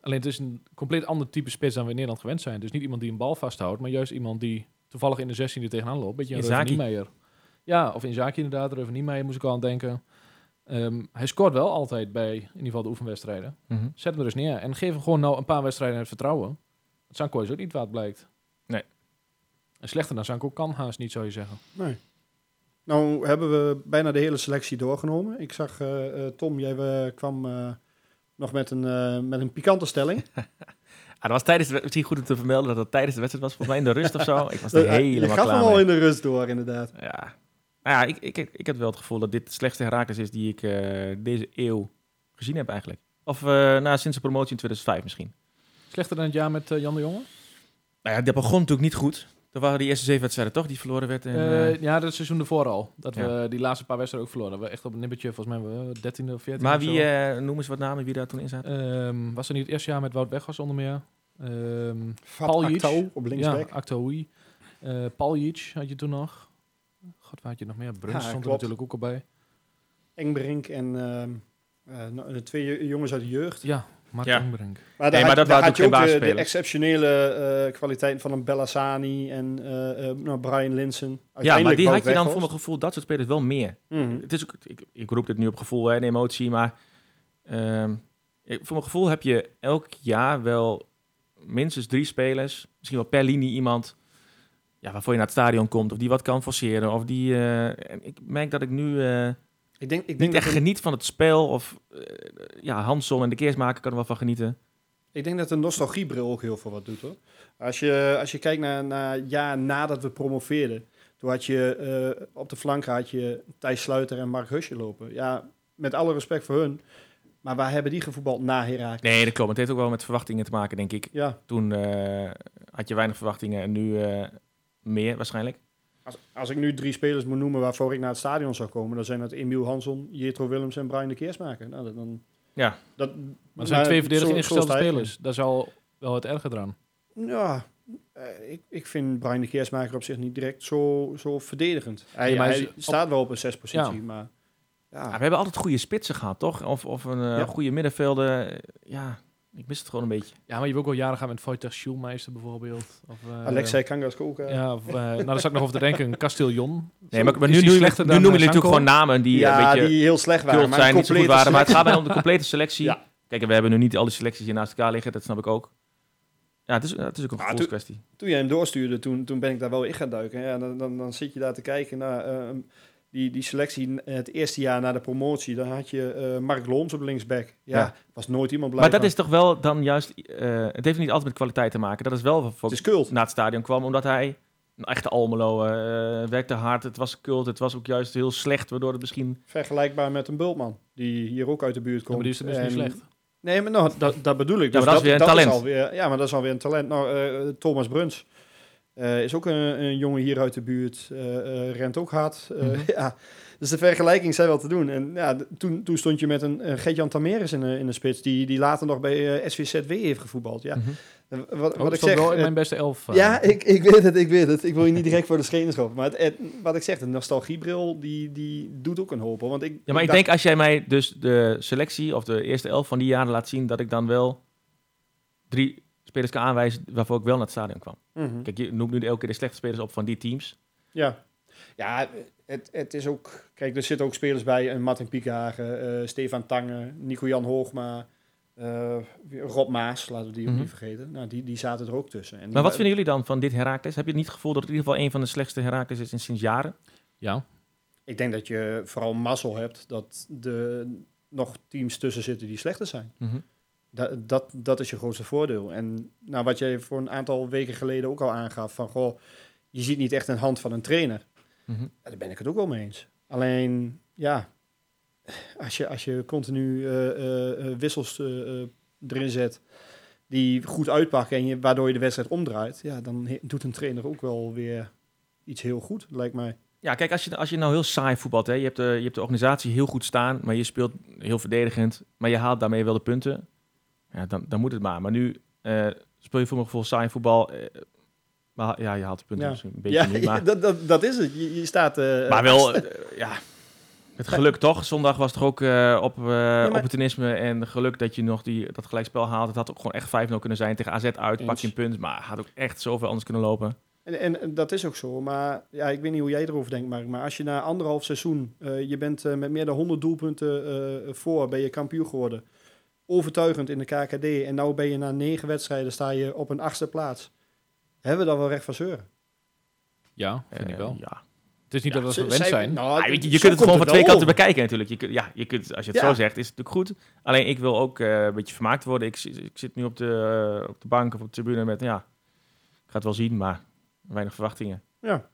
Alleen het is een compleet ander type spits dan we in Nederland gewend zijn. Dus niet iemand die een bal vasthoudt, maar juist iemand die toevallig in de 16 er tegenaan loopt. Beetje een Reuven. Ja, of Inzaki inderdaad. Reuven Niemeyer moest ik al aan denken. Ehm, hij scoort wel altijd bij in ieder geval de oefenwedstrijden. Mhm. Zet hem er eens neer en geef hem gewoon nou een paar wedstrijden het vertrouwen. Het Sanko is ook niet wat blijkt. Nee. En slechter dan Sanko kan haast niet, zou je zeggen. Nee. Nou hebben we bijna de hele selectie doorgenomen. Ik zag, eh, eh, Tom, jij eh, kwam eh, nog met een, eh, met een pikante stelling. *laughs* Ah, dat was tijdens de, misschien goed om te vermelden dat dat tijdens de wedstrijd was. Volgens mij in de rust of zo. *laughs* Ik was er Eh, je helemaal gaf klaar hem al in de rust door, inderdaad. Ja, nou ja, ik, ik, ik, heb wel het gevoel dat dit de slechtste Herakles is die ik eh, deze eeuw gezien heb eigenlijk. Of eh nou, sinds de promotie in 2005 misschien. Slechter dan het jaar met Jan de Jonge? Nou ja, dat begon natuurlijk niet goed. Dat waren die eerste zeven wedstrijden toch, die verloren werd. Eh, eh, ja, dat seizoen ervoor al. Dat Ja. we die laatste paar wedstrijden ook verloren. We echt op een nippertje, volgens mij we 13e of 14e maar wie, eh noem eens wat namen wie daar toen in zaten. Ehm, was er niet het eerste jaar met Wout Weghorst onder meer? Ehm. Actou op linksback. Ja, Aktoui. Eh Paljic had je toen nog. God, waar had je nog meer? Bruns Ja, stond er natuurlijk ook al bij. Engbrink en ehm, eh, de twee jongens uit de jeugd. Ja, Mark Ja. Maar, Nee, daar maar had, dat had je ook de, exceptionele eh kwaliteiten van een Bellassani en eh, eh, nou, Brian Linsen. Ja, maar die had je dan voor mijn gevoel, dat soort spelers wel meer. Mhm. Het is ook, ik, ik roep dit nu op gevoel hè, en emotie, maar ehm, ik- voor mijn gevoel heb je elk jaar wel minstens drie spelers, misschien wel per linie iemand ja, waarvoor je naar het stadion komt, of die wat kan forceren, of die... eh, ik merk dat ik nu eh, Ik denk, ik denk niet dat echt een- geniet van het spel, of eh, ja, Hansson en de Keersmaker kan er wel van genieten. Ik denk dat de nostalgiebril ook heel veel wat doet hoor. Als je, als je kijkt naar, naar jaar nadat we promoveerden, toen had je eh, op de flank had je Thijs Sluiter en Mark Husje lopen. Ja, met alle respect voor hun. Maar waar hebben die gevoetbald na Herakles? Nee, dat klopt. Het heeft ook wel met verwachtingen te maken, denk ik. Ja, Toen eh, had je weinig verwachtingen en nu meer waarschijnlijk. Als, als ik nu drie spelers moet noemen waarvoor ik naar het stadion zou komen, dan zijn dat Emiel Hansson, Jetro Willems en Brian de Keersmaker. Nou, dan, Ja. dat, Maar er zijn twee verdedigend ingestelde spelers. Dat is al wel het erge eraan. Ja, eh, ik, ik vind Brian de Keersmaker op zich niet direct zo, zo verdedigend. Hij, Ja, maar staat wel op een zespositie, Ja. maar... Ja, Ja, we hebben altijd goede spitsen gehad, toch? Of, of een eh, Ja. goede middenvelder. Ja, ik mis het gewoon een beetje. Ja, maar je hebt ook wel jaren gehad met Wojtek Schulmeister bijvoorbeeld. Of, eh, Alexei Kangaskova. Ja, of, eh, nou, daar zat ik nog over te denken. Castillon. Nee, maar, nu, die nu, slechter nu dan, noemen eh, jullie natuurlijk Sanko? gewoon namen die ja, een beetje die heel slecht waren. maar zijn, niet zo goed complete waren. Maar het gaat mij om de complete selectie. Ja. Kijk, en we hebben nu niet al die selecties hier naast elkaar liggen. Dat snap ik ook. Ja, het is, het is ook een Ah, gevoelskwestie. Toen jij hem doorstuurde, toen, toen ben ik daar wel in gaan duiken. Ja, dan, dan, dan zit je daar te kijken naar eh, die, die selectie. Het eerste jaar na de promotie, dan had je eh, Mark Looms op linksback. Ja, Ja. was nooit iemand blij Maar dat van. is toch wel dan juist... eh, het heeft niet altijd met kwaliteit te maken. Dat is wel voor, Het is kult. naar het stadion kwam, omdat hij... Een echte Almelo eh, werkte hard. Het was cult. Het was ook juist heel slecht, waardoor het misschien... Vergelijkbaar met een Bultman, die hier ook uit de buurt Ja, komt. maar die is dus niet slecht. Nee, maar nou, dat, dat bedoel ik. Ja, maar dat is weer een talent. alweer, ja, maar dat is alweer een talent. Nou, eh, Thomas Bruns eh, is ook een, een jongen hier uit de buurt. eh, eh, rent ook hard. Mhm. *laughs* ja. Dus de vergelijking zijn wel te doen. En ja, toen, toen stond je met een uh, Gert-Jan Tameres in de, in de spits... Die, die later nog bij SVZW heeft gevoetbald. Ja. Mhm. Wat, Oh, wat ik ik zeg... wel in mijn beste elf. ja, ik, ik weet het, ik weet het. Ik wil je niet direct voor de schenen schoppen. Maar het, het- wat ik zeg, de nostalgiebril, die, die doet ook een hoop. hoor. Want ik, Ja, maar ik dacht- denk als jij mij dus de selectie of de eerste elf van die jaren laat zien, dat ik dan wel drie spelers kan aanwijzen waarvoor ik wel naar het stadion kwam. Mhm. Kijk, je noemt nu elke keer de slechte spelers op van die teams. Ja, ja het, het is ook... Kijk, er zitten ook spelers bij. Een Martin Piekhagen, eh, Stefan Tange, Nico-Jan Hoogma, eh, Rob Maas, laten we die ook Mhm. niet vergeten. Nou, die, die zaten er ook tussen. En Maar wat wa- vinden jullie dan van dit Herakles? Heb je niet het gevoel dat het in ieder geval een van de slechtste Herakles is in sinds jaren? Ja. Ik denk dat je vooral mazzel hebt dat er nog teams tussen zitten die slechter zijn. Dat, dat, dat is je grootste voordeel. En nou, wat jij voor een aantal weken geleden ook al aangaf, van goh, je ziet niet echt een hand van een trainer. Ja, daar ben ik het ook wel mee eens. Alleen, ja, als je, als je continu eh, eh, eh, wissels erin zet die goed uitpakken en je, waardoor je de wedstrijd omdraait, ja, dan doet een trainer ook wel weer iets heel goed, lijkt mij. Ja, kijk, als je, als je nou heel saai voetbalt, hè, je, hebt de, je hebt de organisatie heel goed staan, maar je speelt heel verdedigend, maar je haalt daarmee wel de punten, ja, dan, dan moet het maar. Maar nu eh, speel je voor mijn gevoel saai voetbal, eh, maar ja, je haalt de punten Ja. misschien een beetje Ja, niet, maar, dat, dat, dat is het. Je, je staat... eh, maar wel, ja, het geluk toch. Zondag was toch ook op maar- opportunisme en geluk dat je nog die, dat gelijkspel haalt. Het had ook gewoon echt 5-0 kunnen zijn tegen AZ uit, pak je een punt, maar had ook echt zoveel anders kunnen lopen. En, en, dat is ook zo. Maar ja, ik weet niet hoe jij erover denkt, Mark. Maar als je na anderhalf seizoen, je bent met meer dan 100 doelpunten voor, ben je kampioen geworden. Overtuigend in de KKD. En nou ben je na negen wedstrijden, sta je op een achtste plaats. Hebben we dan wel recht van zeuren? Ja, vind ik Eh, wel. Ja. Het is niet dat we zij- zijn. nou, Ah, je, kunt het gewoon van twee kanten over. bekijken natuurlijk. Je kunt, ja, je kunt, als je het Ja. zo zegt, is het natuurlijk goed. Alleen ik wil ook eh, een beetje vermaakt worden. Ik, zi- ik zit nu op de, op de bank of op de tribune met, ja, ik ga het wel zien, maar weinig verwachtingen. Ja.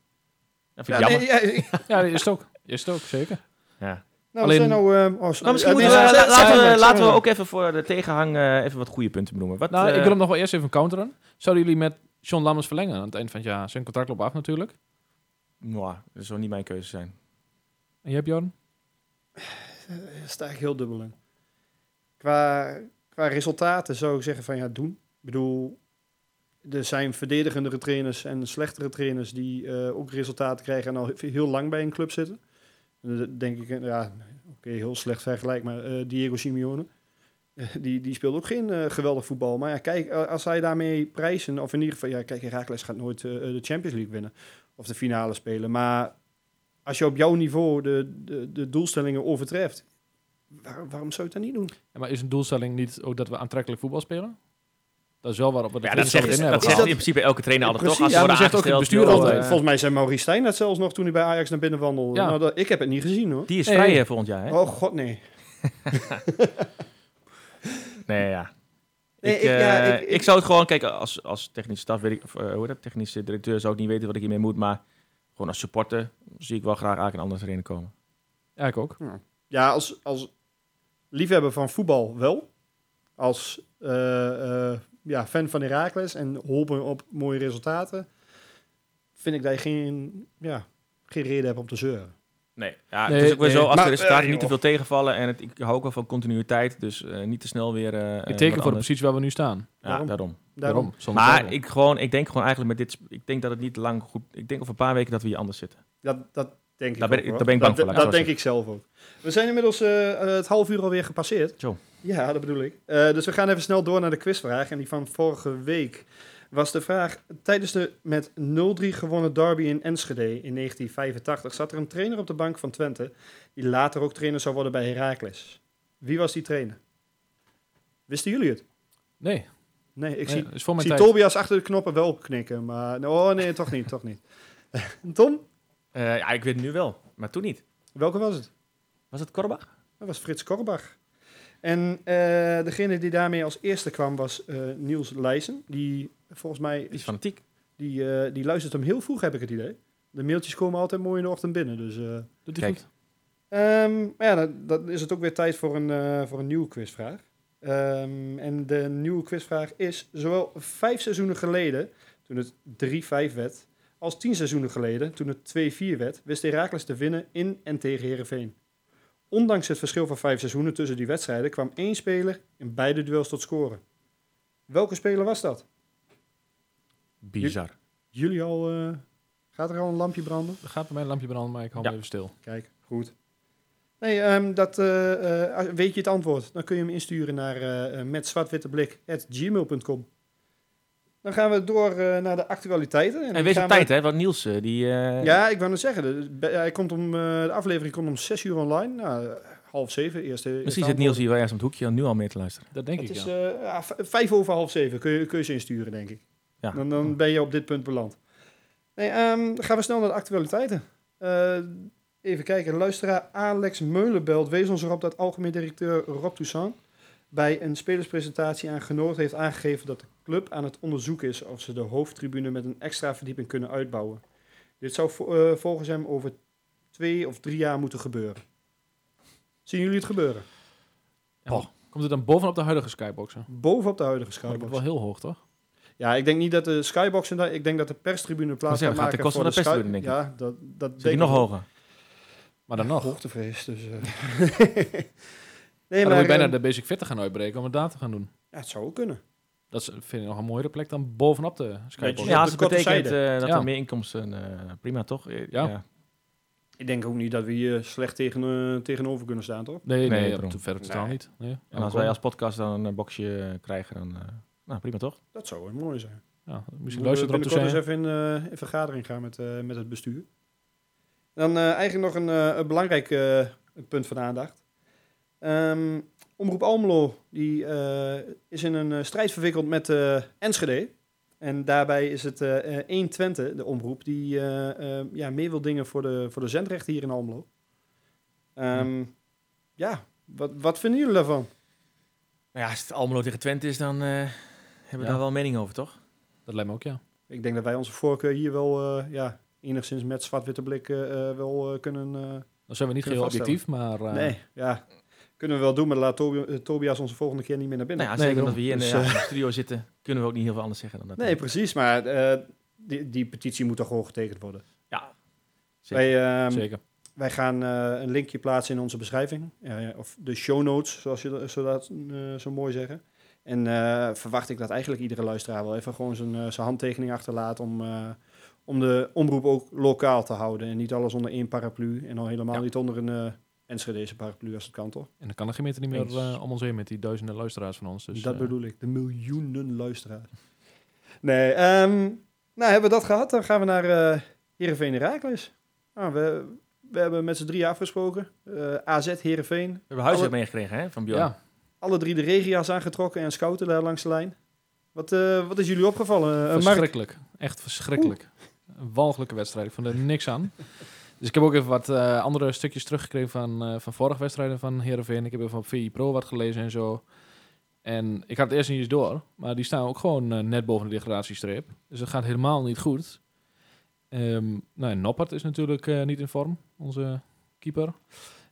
Dat vind ik jammer. nee, ja, Ja, is het ook. Is het ook, zeker. Ja. Nou, Alleen- we zijn nou... eh, oh. Nou, misschien Eh, moeten we, laten, we, laten we ook even voor de tegenhang eh, even wat goede punten benoemen. Wat, Nou, eh, ik wil hem nog wel eerst even counteren. Zouden jullie met John Lammers verlengen aan het eind van het jaar. Zijn contract loopt af natuurlijk. Nou, dat zou niet mijn keuze zijn. En je hebt Jordan? Daar sta ik heel dubbel in. Qua, qua resultaten zou ik zeggen van ja, doen. Ik bedoel, er zijn verdedigendere trainers en slechtere trainers die eh, ook resultaten krijgen en al heel lang bij een club zitten. Denk ik, ja, oké, heel slecht vergelijk, maar eh, Diego Simeone. eh, die, die speelt ook geen eh, geweldig voetbal. Maar ja, kijk, als hij daarmee prijzen, of in ieder geval, ja, kijk, Herakles gaat nooit de Champions League winnen. Of de finale spelen. Maar als je op jouw niveau de, de, de doelstellingen overtreft, waar- waarom zou je dan niet doen? Ja, maar is een doelstelling niet ook dat we aantrekkelijk voetbal spelen? Dat is wel waarop we de Ja, dat zegt, in dat hebben zegt gehad. in principe elke trainer altijd toch? Als Ja, maar zegt ook het bestuur altijd. eh, Volgens mij zei Maurice Stijn dat zelfs nog toen hij bij Ajax naar binnen wandelde. Ja. Nou, dat, ik heb het niet gezien hoor. Die is Nee. vrij eh, volgend jaar, hè? Oh god, nee. *laughs* Nee, ja. Nee, ik, ik- ja, eh, ik- ik, ik- zou het gewoon, kijk, als, als technische staf weet ik, of, hoe heet dat, technische directeur zou ik niet weten wat ik hiermee moet, maar gewoon als supporter zie ik wel graag eigenlijk een andere trainer komen. Ja, ik ook. Ja, als, als liefhebber van voetbal wel. Als eh, eh, ja, fan van Heracles en hopen op mooie resultaten, vind ik dat je geen, ja, geen reden hebt om te zeuren. Nee, ja, Nee, het is ook weer nee. zo, als Maar, de resultaten niet te veel tegenvallen en het, ik hou ook wel van continuïteit, dus eh, niet te snel weer... eh, Ik teken voor de positie waar we nu staan. Ja, Daarom. daarom. Daarom. Daarom. Zonder Maar ik, gewoon, ik denk gewoon eigenlijk met dit, ik denk dat het niet lang goed, ik denk over een paar weken dat we hier anders zitten. Dat, dat denk ik ben ook, daar ben ik bang dat, voor, Dat denk ik zelf ook. We zijn inmiddels eh, eh, het half uur alweer gepasseerd. Zo. Ja, dat bedoel ik. Eh, dus we gaan even snel door naar de quizvraag. En die van vorige week was de vraag... Tijdens de met 0-3 gewonnen derby in Enschede in 1985... zat er een trainer op de bank van Twente... die later ook trainer zou worden bij Heracles. Wie was die trainer? Wisten jullie het? Nee, Nee, ik nee, zie. Tobias achter de knoppen wel knikken. Maar oh nee, toch niet, toch niet. *laughs* Tom, Eh, ja, ik weet het nu wel, maar toen niet. welke was het? Was het Korbach? Dat was Frits Korbach. En eh, degene die daarmee als eerste kwam was eh, Niels Leijsen. Die volgens mij, Die is fanatiek. die, die luistert hem heel vroeg, heb ik het idee. De mailtjes komen altijd mooi in de ochtend binnen. Dus, eh, Doet hij goed? ehm, maar ja, dan, dan is het ook weer tijd voor een, eh, voor een nieuwe quizvraag. Ehm, en de nieuwe quizvraag is, zowel vijf seizoenen geleden, toen het 3-5 werd, als tien seizoenen geleden, toen het 2-4 werd, wist Heracles te winnen in en tegen Herenveen. Ondanks het verschil van vijf seizoenen tussen die wedstrijden kwam één speler in beide duels tot scoren. Welke speler was dat? Bizar. Jullie al, eh, gaat er al een lampje branden? Er gaat bij mij een lampje branden, maar ik hou Ja. even stil. Kijk, goed. Nee, ehm, dat, eh, eh, weet je het antwoord, dan kun je hem insturen naar uh, met zwartwitteblik.gmail.com. Dan gaan we door eh, naar de actualiteiten. En dan wees gaan op we- tijd, hè? Want Niels, eh, die... eh, Ja, ik wou net zeggen, de, hij komt om, eh, de aflevering komt om 6 uur online. Nou, half zeven, eerste. Misschien zit Niels hier wel ergens om het hoekje nu al mee te luisteren. Dat denk Het ik, is ja. eh, ja, v- vijf over half zeven, kun je, kun je ze insturen, denk ik. Ja. Dan, dan ben je op dit punt beland. Nee, ehm, dan gaan we snel naar de actualiteiten. Eh, even kijken, luisteraar Alex Meulenbelt wees ons erop dat algemeen directeur Rob Toussaint bij een spelerspresentatie aan Genoord heeft aangegeven dat de club aan het onderzoek is of ze de hoofdtribune met een extra verdieping kunnen uitbouwen. Dit zou eh, volgens hem over twee of drie jaar moeten gebeuren. Zien jullie het gebeuren? Ja, Komt het dan bovenop de huidige skyboxen? Bovenop de huidige Maar dat wordt wel heel hoog, toch? Ja, ik denk niet dat de skyboxen daar. Ik denk dat de perstribune plaats gaat gaat maken ten koste voor van de denk Ja, dat, dat Zit denk ik nog hoger? Maar dan nog. Hoogtevrees, dus... eh. *laughs* nee, Maar dan moet je bijna de basic fit gaan uitbreken om het daar te gaan doen. ja, het zou ook kunnen. Dat is, vind ik nog een mooiere plek dan bovenop de skybox. Ja, als de het betekent eh, dat Ja. er meer inkomsten... eh, prima, toch? Eh, Ja. Ik denk ook niet dat we hier slecht tegen, tegenover kunnen staan, toch? Nee, nee, Nee, te verder totaal Nee. niet. Nee. En als wij als podcast dan een boxje krijgen, dan... eh, nou, prima, toch? Dat zou wel mooi zijn. Ja, misschien Moeten luistert we erop te eens even in, in vergadering gaan met, eh, met het bestuur. Dan eh, eigenlijk nog een, eh, een belangrijk eh, punt van aandacht. Ehm, Omroep Almelo die, eh, is in een eh, strijd verwikkeld met eh, Enschede. En daarbij is het eh eh, 1 Twente, de omroep, die ja, meer wil dingen voor de, voor de zendrechten hier in Almelo. Ehm, ja, wat, wat vinden jullie daarvan? Nou ja, als het Almelo tegen Twente is, dan eh, hebben we Ja. daar wel een mening over, toch? Dat lijkt me ook, ja. Ik denk dat wij onze voorkeur hier wel eh, ja, enigszins met zwart-witte blik wel eh, kunnen... eh, Dan zijn we niet heel objectief, maar... eh, Nee, ja. Kunnen we wel doen, maar laat eh, Tobias onze volgende keer niet meer naar binnen. Nou ja, zeker omdat we hier in Dus, de, eh, ja, in de studio zitten, kunnen we ook niet heel veel anders zeggen dan dat. nee, precies. Maar eh, die, die petitie moet toch gewoon getekend worden. Ja, zeker. Wij, ehm, Zeker. wij gaan eh, een linkje plaatsen in onze beschrijving. Eh, of de show notes, zoals je dat, zo, dat eh, zo mooi zeggen. En eh, verwacht ik dat eigenlijk iedere luisteraar wel even gewoon zijn, eh, zijn handtekening achterlaat om, eh, om de omroep ook lokaal te houden. En niet alles onder één paraplu. En al helemaal Ja. niet onder een eh Enschedeze paraplu als het kan, toch? En dan kan de gemeente niet meer eh, om ons heen met die duizenden luisteraars van ons. Dus, dat eh, bedoel ik, de miljoenen luisteraars. Nee, ehm, nou hebben we dat gehad. Dan gaan we naar eh Heerenveen Herakles. Nou, we, we hebben met z'n drie afgesproken. Eh, AZ Heerenveen. We hebben huiswerk alle- meegekregen hè, van Bjorn. Ja, Alle drie de regia's aangetrokken en scouten daar langs de lijn. Wat, eh, wat is jullie opgevallen? Mark? verschrikkelijk. Echt verschrikkelijk. Een walgelijke wedstrijd. Ik vond er niks aan. Dus ik heb ook even wat eh, andere stukjes teruggekregen van, eh, van vorige wedstrijden van Heerenveen. Ik heb even op VI Pro wat gelezen en zo. En ik had het eerst niet eens door. Maar die staan ook gewoon eh, net boven de degradatiestreep. Dus dat gaat helemaal niet goed. Ehm nou, en Noppert is natuurlijk niet in vorm, onze keeper.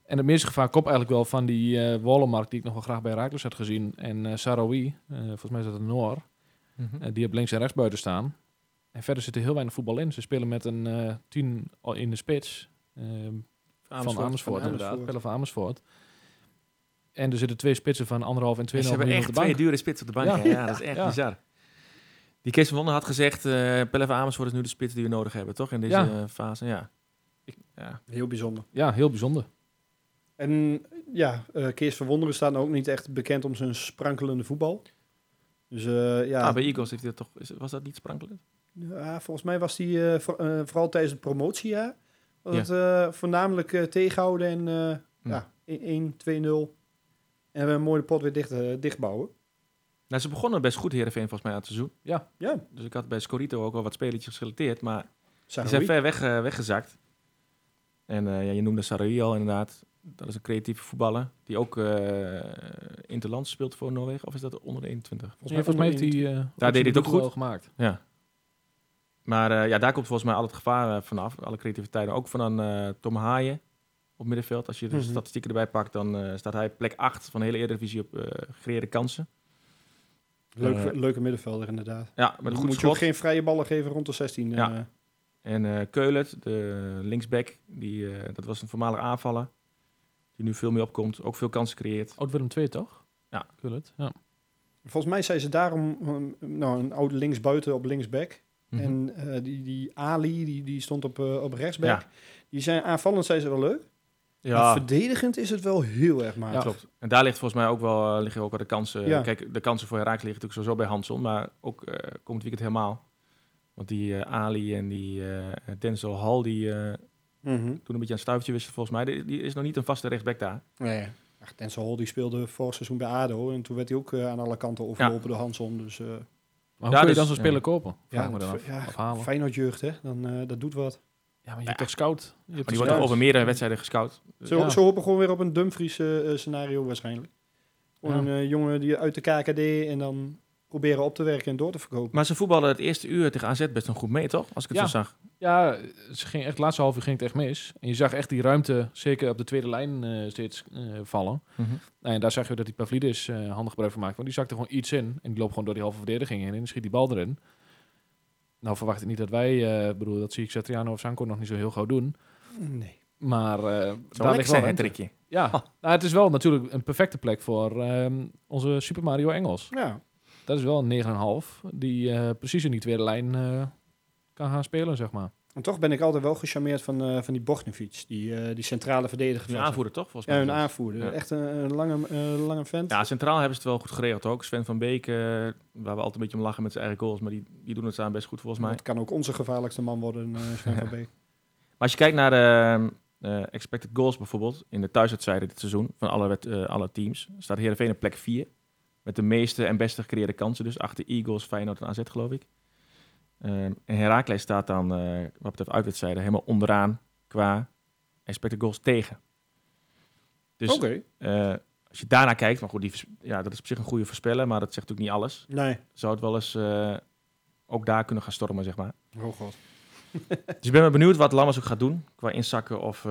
En het meeste gevaar komt eigenlijk wel van die Wollemark die ik nog wel graag bij Raakles had gezien. En Saroui, eh, volgens mij is dat een Noor. Mhm. Die op links en rechts buiten staan. En verder zit er heel weinig voetbal in. Ze spelen met een eh tien al in de spits. ehm, van Amersfoort. Inderdaad. Amersfoort. Pelle van Amersfoort. En er zitten twee spitsen van anderhalf en Ja, tweeënhalf ze hebben echt twee bank. dure spits op de bank. Ja. dat is echt Ja. bizar. Die Kees van Wonder had gezegd, eh Pelle van Amersfoort is nu de spits die we nodig hebben, toch? In deze Ja. fase, ja. Ik, ja. Heel bijzonder. Ja, heel bijzonder. En ja, eh, Kees van Wonderen staat nou ook niet echt bekend om zijn sprankelende voetbal. Dus eh, ja, Ah, bij Eagles heeft hij dat toch, was dat niet sprankelend? Ja, volgens mij was hij eh, voor- eh, vooral tijdens het promotiejaar. Was Ja. het eh, voornamelijk eh, tegenhouden en eh, ja, 1, 2-0. En we een mooie pot weer dicht, dichtbouwen. Nou, ze begonnen best goed, Heerenveen, volgens mij, aan het seizoen. Ja, Dus ik had bij Scorito ook wel wat spelertjes geselecteerd, maar die Saroui. zijn ver weg, weggezakt. En eh, ja, je noemde Sarai al inderdaad. Dat is een creatieve voetballer, die ook eh interlands speelt voor Noorwegen. Of is dat onder de 21? Ja, volgens mij heeft hij... Daar deed hij het ook goed. gemaakt. Ja. Maar eh, ja, daar komt volgens mij al het gevaar eh, vanaf. Alle creativiteit. Ook van een eh, Tom Haaien op middenveld. Als je de Mhm. statistieken erbij pakt, dan eh, staat hij plek 8 van de hele Eredivisie op eh gecreëerde kansen. Leuke, Eh, leuke middenvelder inderdaad. Ja, met een Dan goed moet je ook geen vrije ballen geven rond de 16. Ja. eh. En eh Keulert, de linksback, die, eh, dat was een voormalig aanvaller. Die nu veel meer opkomt. Ook veel kansen creëert. Oud Willem II, toch? Ja. Kullet, ja. Volgens mij zijn ze daarom nou, een oude linksbuiten op linksback. Mhm. En eh, die, die Ali, die, die stond op, eh, op rechtsback. Ja. Die zijn aanvallend zijn ze wel leuk. Maar ja, verdedigend is het wel heel erg matig. Ja. klopt. En daar ligt volgens mij ook wel, eh, liggen ook wel de kansen. Ja. Kijk, de kansen voor Herakles liggen natuurlijk sowieso bij Hanson. Maar ook eh komend weekend helemaal. Want die Ali en die Denzel Hall, die eh, Mhm. toen een beetje aan het stuivertje wisten volgens mij. Die, die is nog niet een vaste rechtsback daar. Nee. Ach, Denzel Hall die speelde vorig seizoen bij ADO. En toen werd hij ook aan alle kanten overlopen door Hanson. Dus Maar hoe Ja, kun je dus- dan zo'n speler ja. kopen? Vraag ja, me dan af. ja, Of halen. Feyenoord jeugd, hè. Dan, eh, dat doet wat. Ja, maar je hebt toch scout? Je hebt die wordt over meerdere wedstrijden gescout. Zo, Ja. zo hopen we gewoon weer op een Dumfries eh, eh, scenario waarschijnlijk. Ja. een eh, jongen die uit de KKD en dan proberen op te werken en door te verkopen. Maar ze voetballen het eerste uur tegen AZ best een goed mee, toch? Als ik het Ja. zo zag. Ja, ze ging echt, het laatste half uur ging het echt mis. En je zag echt die ruimte, zeker op de tweede lijn, eh, steeds eh, vallen. Nou, en daar zag je dat die Pavlidis eh handig gebruik van maakt. Want die zakte gewoon iets in. En die loopt gewoon door die halve verdediging heen. En schiet die bal erin. Nou verwacht ik niet dat wij, eh bedoel, dat zie ik Satriano of Sanko nog niet zo heel gauw doen. Nee. Maar eh Zo daar ligt wel zijn ruimte. trikje. Ja, nou, het is wel natuurlijk een perfecte plek voor ehm, onze Super Mario Engels. Ja, Dat is wel een 9,5 die eh, precies in die tweede lijn eh, kan gaan spelen, zeg maar. en toch ben ik altijd wel gecharmeerd van, eh, van die Bognovic, die, eh, die centrale verdediger. Een aanvoerder, toch? Volgens Ja, mij. hun aanvoerder. Ja. Echt een, een lange, eh, lange vent. Ja, centraal hebben ze het wel goed geregeld ook. Sven van Beek, waar we altijd een beetje om lachen met zijn eigen goals. Maar die, die doen het staan best goed volgens mij. Dat kan ook onze gevaarlijkste man worden, eh *laughs* Sven van Beek. Maar als je kijkt naar de eh, expected goals bijvoorbeeld, in de thuiswedstrijden dit seizoen, van alle, eh, alle teams, staat Heerenveen op plek 4. Met de meeste en beste gecreëerde kansen, dus achter Eagles, Feyenoord en AZ geloof ik. Ehm, en Heracles staat dan, eh, wat betreft uitwedstrijden, helemaal onderaan qua expected goals tegen. Dus eh, als je daarnaar kijkt, maar goed, die, ja, dat is op zich een goede voorspeller, maar dat zegt natuurlijk niet alles. Nee. Zou het wel eens eh, ook daar kunnen gaan stormen, zeg maar. Oh god. *laughs* Dus ik ben benieuwd wat Lammers ook gaat doen qua inzakken of...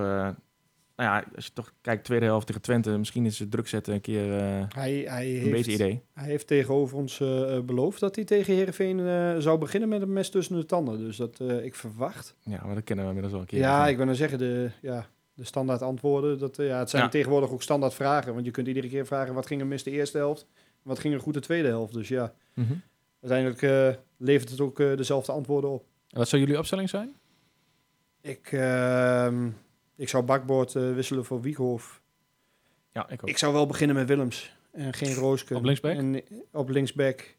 nou ja, als je toch kijkt, tweede helft tegen Twente, misschien is het druk zetten een keer eh, Hij, hij, een heeft, beter idee. hij heeft tegenover ons eh, eh, beloofd dat hij tegen Herenveen zou beginnen met een mes tussen de tanden. Dus dat eh, ik verwacht. Ja, maar dat kennen we inmiddels wel een keer. Ja, ik wil nou zeggen, de, ja, de standaard antwoorden. Dat, ja, het zijn Ja. tegenwoordig ook standaard vragen. Want je kunt iedere keer vragen wat ging er mis de eerste helft. En wat ging er goed de tweede helft. Dus ja, Mhm. uiteindelijk eh, levert het ook dezelfde antwoorden op. En wat zou jullie opstelling zijn? Ik, ehm, ik zou bakboord eh, wisselen voor Wieghoff. Ja, ik ook. Ik zou wel beginnen met Willems. En geen Roosken. Op linksback? En, eh, op linksback.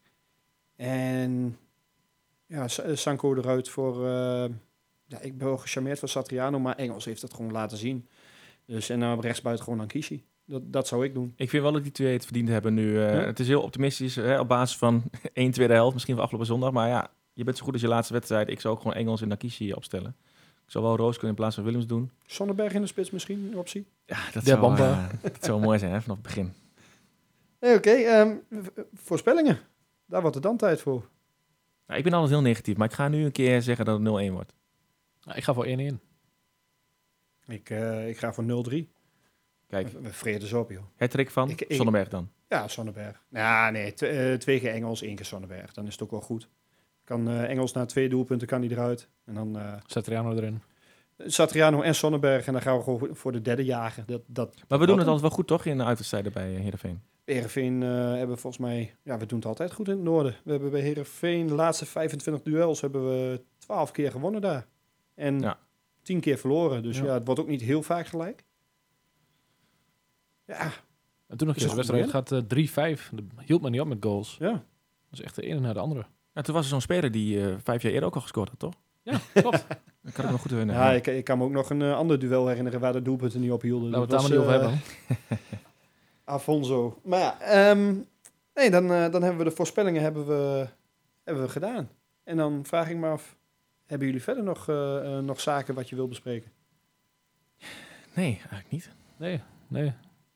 En ja, eh, Sanko eruit voor... ja, ik ben wel gecharmeerd van Satriano, maar Engels heeft het gewoon laten zien. Dus en dan op rechtsbuiten gewoon Ankishi. Dat, dat zou ik doen. Ik vind wel dat die twee het verdiend hebben nu. Ja. Het is heel optimistisch hè, op basis van *laughs* één tweede helft, misschien van afgelopen zondag. Maar ja, je bent zo goed als je laatste wedstrijd. Ik zou ook gewoon Engels en Nakishi opstellen. Zou wel Roos kunnen in plaats van Willems doen. Sonnenberg in de spits misschien, een optie? Ja, dat, Ja, zou, Bamba. eh, dat zou mooi zijn hè, vanaf het begin. Oké, ehm, v- voorspellingen. Daar wordt het dan tijd voor. Nou, ik ben altijd heel negatief, maar ik ga nu een keer zeggen dat het 0-1 wordt. Nou, ik ga voor 1-1. Ik, eh, ik ga voor 0-3. Kijk, We vreden ze op, joh. het trick van Ik- ik- Sonnenberg dan. Ja, Sonnenberg. Ja, nee, eh, twee keer Engels, één keer Sonnenberg. Dan is het ook wel goed. Kan eh, Engels na twee doelpunten kan hij eruit. En dan eh Satriano erin. Satriano en Sonnenberg. En dan gaan we gewoon voor de derde jagen. Dat, dat, Maar we doen het altijd wel goed toch in de uitwedstrijden bij eh, Heerenveen? Heerenveen eh, hebben volgens mij... Ja, we doen het altijd goed in het noorden. We hebben bij Heerenveen de laatste 25 duels hebben we 12 keer gewonnen daar. En Ja. 10 keer verloren. Dus Ja. ja. het wordt ook niet heel vaak gelijk. Ja, En toen nog Is een keer, de wedstrijd gaat eh, 3-5. Dat hield me niet op met goals. ja. Dat is echt de ene naar de andere. Ja, toen was er zo'n speler die eh, vijf jaar eerder ook al gescoord had, toch? Ja, klopt. *laughs* Dat kan ik me goed herinneren. ja ik, ik kan me ook nog een eh, ander duel herinneren waar de doelpunten niet op hielden. Laten we het Dat daar maar niet was, over eh, hebben. Afonso. *laughs* Maar ja, ehm, nee, dan, dan hebben we de voorspellingen hebben we, hebben we gedaan. En dan vraag ik me af, hebben jullie verder nog, nog zaken wat je wil bespreken? Nee, eigenlijk niet. Nee, nee.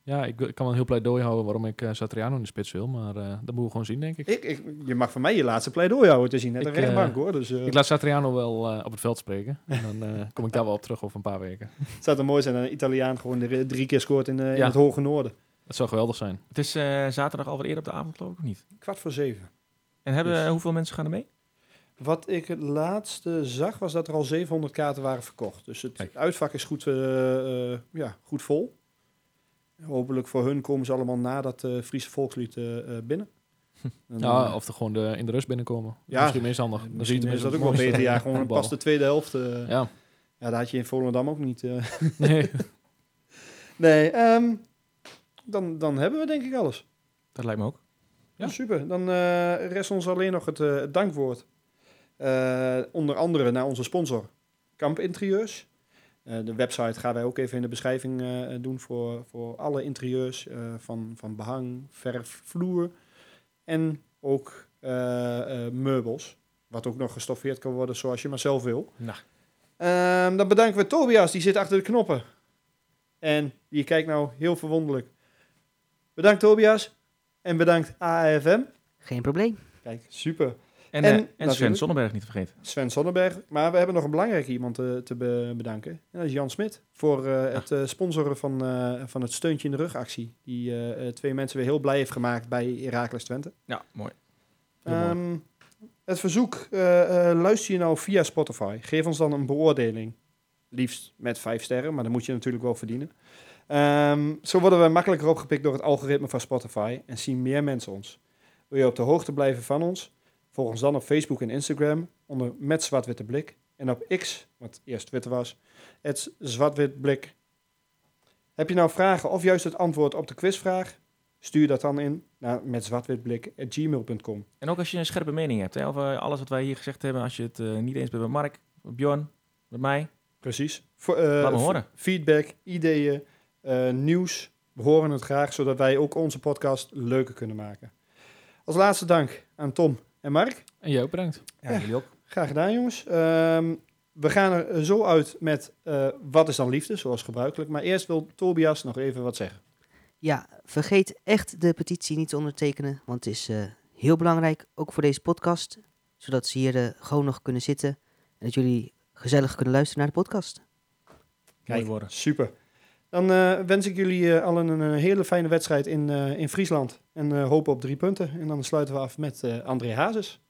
Ja, ik, ik kan wel een heel pleidooi houden waarom ik eh, Satriano in de spits wil. Maar eh, dat moeten we gewoon zien, denk ik. Ik, ik, je mag van mij je laatste pleidooi houden te zien. Net een Ik, rechtbank eh, hoor. Dus eh, Ik laat Satriano wel eh, op het veld spreken. En dan eh, kom ik daar wel op terug over een paar weken. *laughs* het zou toch mooi zijn dat een Italiaan gewoon drie keer scoort in, in het hoge noorden. Dat zou geweldig zijn. Het is eh, zaterdag alweer eerder op de avond, geloof ik, of niet? Kwart voor zeven. En hebben, Dus- hoeveel mensen gaan er mee? Wat ik het laatste zag, was dat er al 700 kaarten waren verkocht. Dus het Kijk. uitvak is goed, eh, eh, ja, goed vol. Hopelijk voor hun komen ze allemaal na dat eh Friese volkslied eh, eh, binnen. *laughs* En, Ja, of er gewoon de, in de rust binnenkomen. Ja, Misschien meest handig. Dan zie je misschien is tenminste dat ook het wel beter. Ja, gewoon pas de tweede helft. eh, ja. Ja, daar had je in Volendam ook niet. eh. *laughs* nee. *laughs* nee, ehm, dan, dan hebben we denk ik alles. Dat lijkt me ook. Ja. super. Dan eh, rest ons alleen nog het, eh, het dankwoord. Eh, onder andere naar onze sponsor, Kamp Interieurs. Eh, de website gaan wij ook even in de beschrijving eh, doen voor, voor alle interieurs. eh, van, van behang, verf, vloer en ook eh, eh, meubels. Wat ook nog gestoffeerd kan worden zoals je maar zelf wil. Nou, Ehm, dan bedanken we Tobias, die zit achter de knoppen. En die kijkt nou heel verwonderlijk. Bedankt Tobias. En bedankt AFM. Geen probleem. Kijk, super. En, En eh, en Sven Sonnenberg niet te vergeten. Sven Sonnenberg. Maar we hebben nog een belangrijke iemand te, te be- bedanken. En dat is Jan Smit. Voor eh, het eh, sponsoren van, eh, van het Steuntje in de Rug actie. Die eh, eh, twee mensen weer heel blij heeft gemaakt bij Heracles Twente. Ja, mooi. Ehm, het verzoek, eh, eh, luister je nou via Spotify, geef ons dan een beoordeling. Liefst met vijf sterren, maar dat moet je natuurlijk wel verdienen. Ehm, zo worden we makkelijker opgepikt door het algoritme van Spotify en zien meer mensen ons. Wil je op de hoogte blijven van ons? Volg ons dan op Facebook en Instagram onder met zwart-witte blik. En op X, wat eerst Twitter was, het zwart-wit blik. Heb je nou vragen of juist het antwoord op de quizvraag? Stuur dat dan in naar met zwartwitblik@gmail.com. En ook als je een scherpe mening hebt, hè, over alles wat wij hier gezegd hebben, als je het eh, niet eens bent met Mark, met Bjorn, met mij, Precies. Voor, eh, laat me f- horen. Feedback, ideeën, eh, nieuws. We horen het graag, zodat wij ook onze podcast leuker kunnen maken. Als laatste dank aan Tom en Mark. En jij ook bedankt. Ja, Ja. jullie ook. Graag gedaan, jongens. Ehm, we gaan er zo uit met eh, wat is dan liefde, zoals gebruikelijk. Maar eerst wil Tobias nog even wat zeggen. Ja, vergeet echt de petitie niet te ondertekenen, want het is eh, heel belangrijk, ook voor deze podcast, zodat ze hier eh, gewoon nog kunnen zitten en dat jullie gezellig kunnen luisteren naar de podcast. Mooi woorden. Super. Dan eh, wens ik jullie eh, allen een, hele fijne wedstrijd in, eh, in Friesland. En hopen op drie punten. En dan sluiten we af met André Hazes.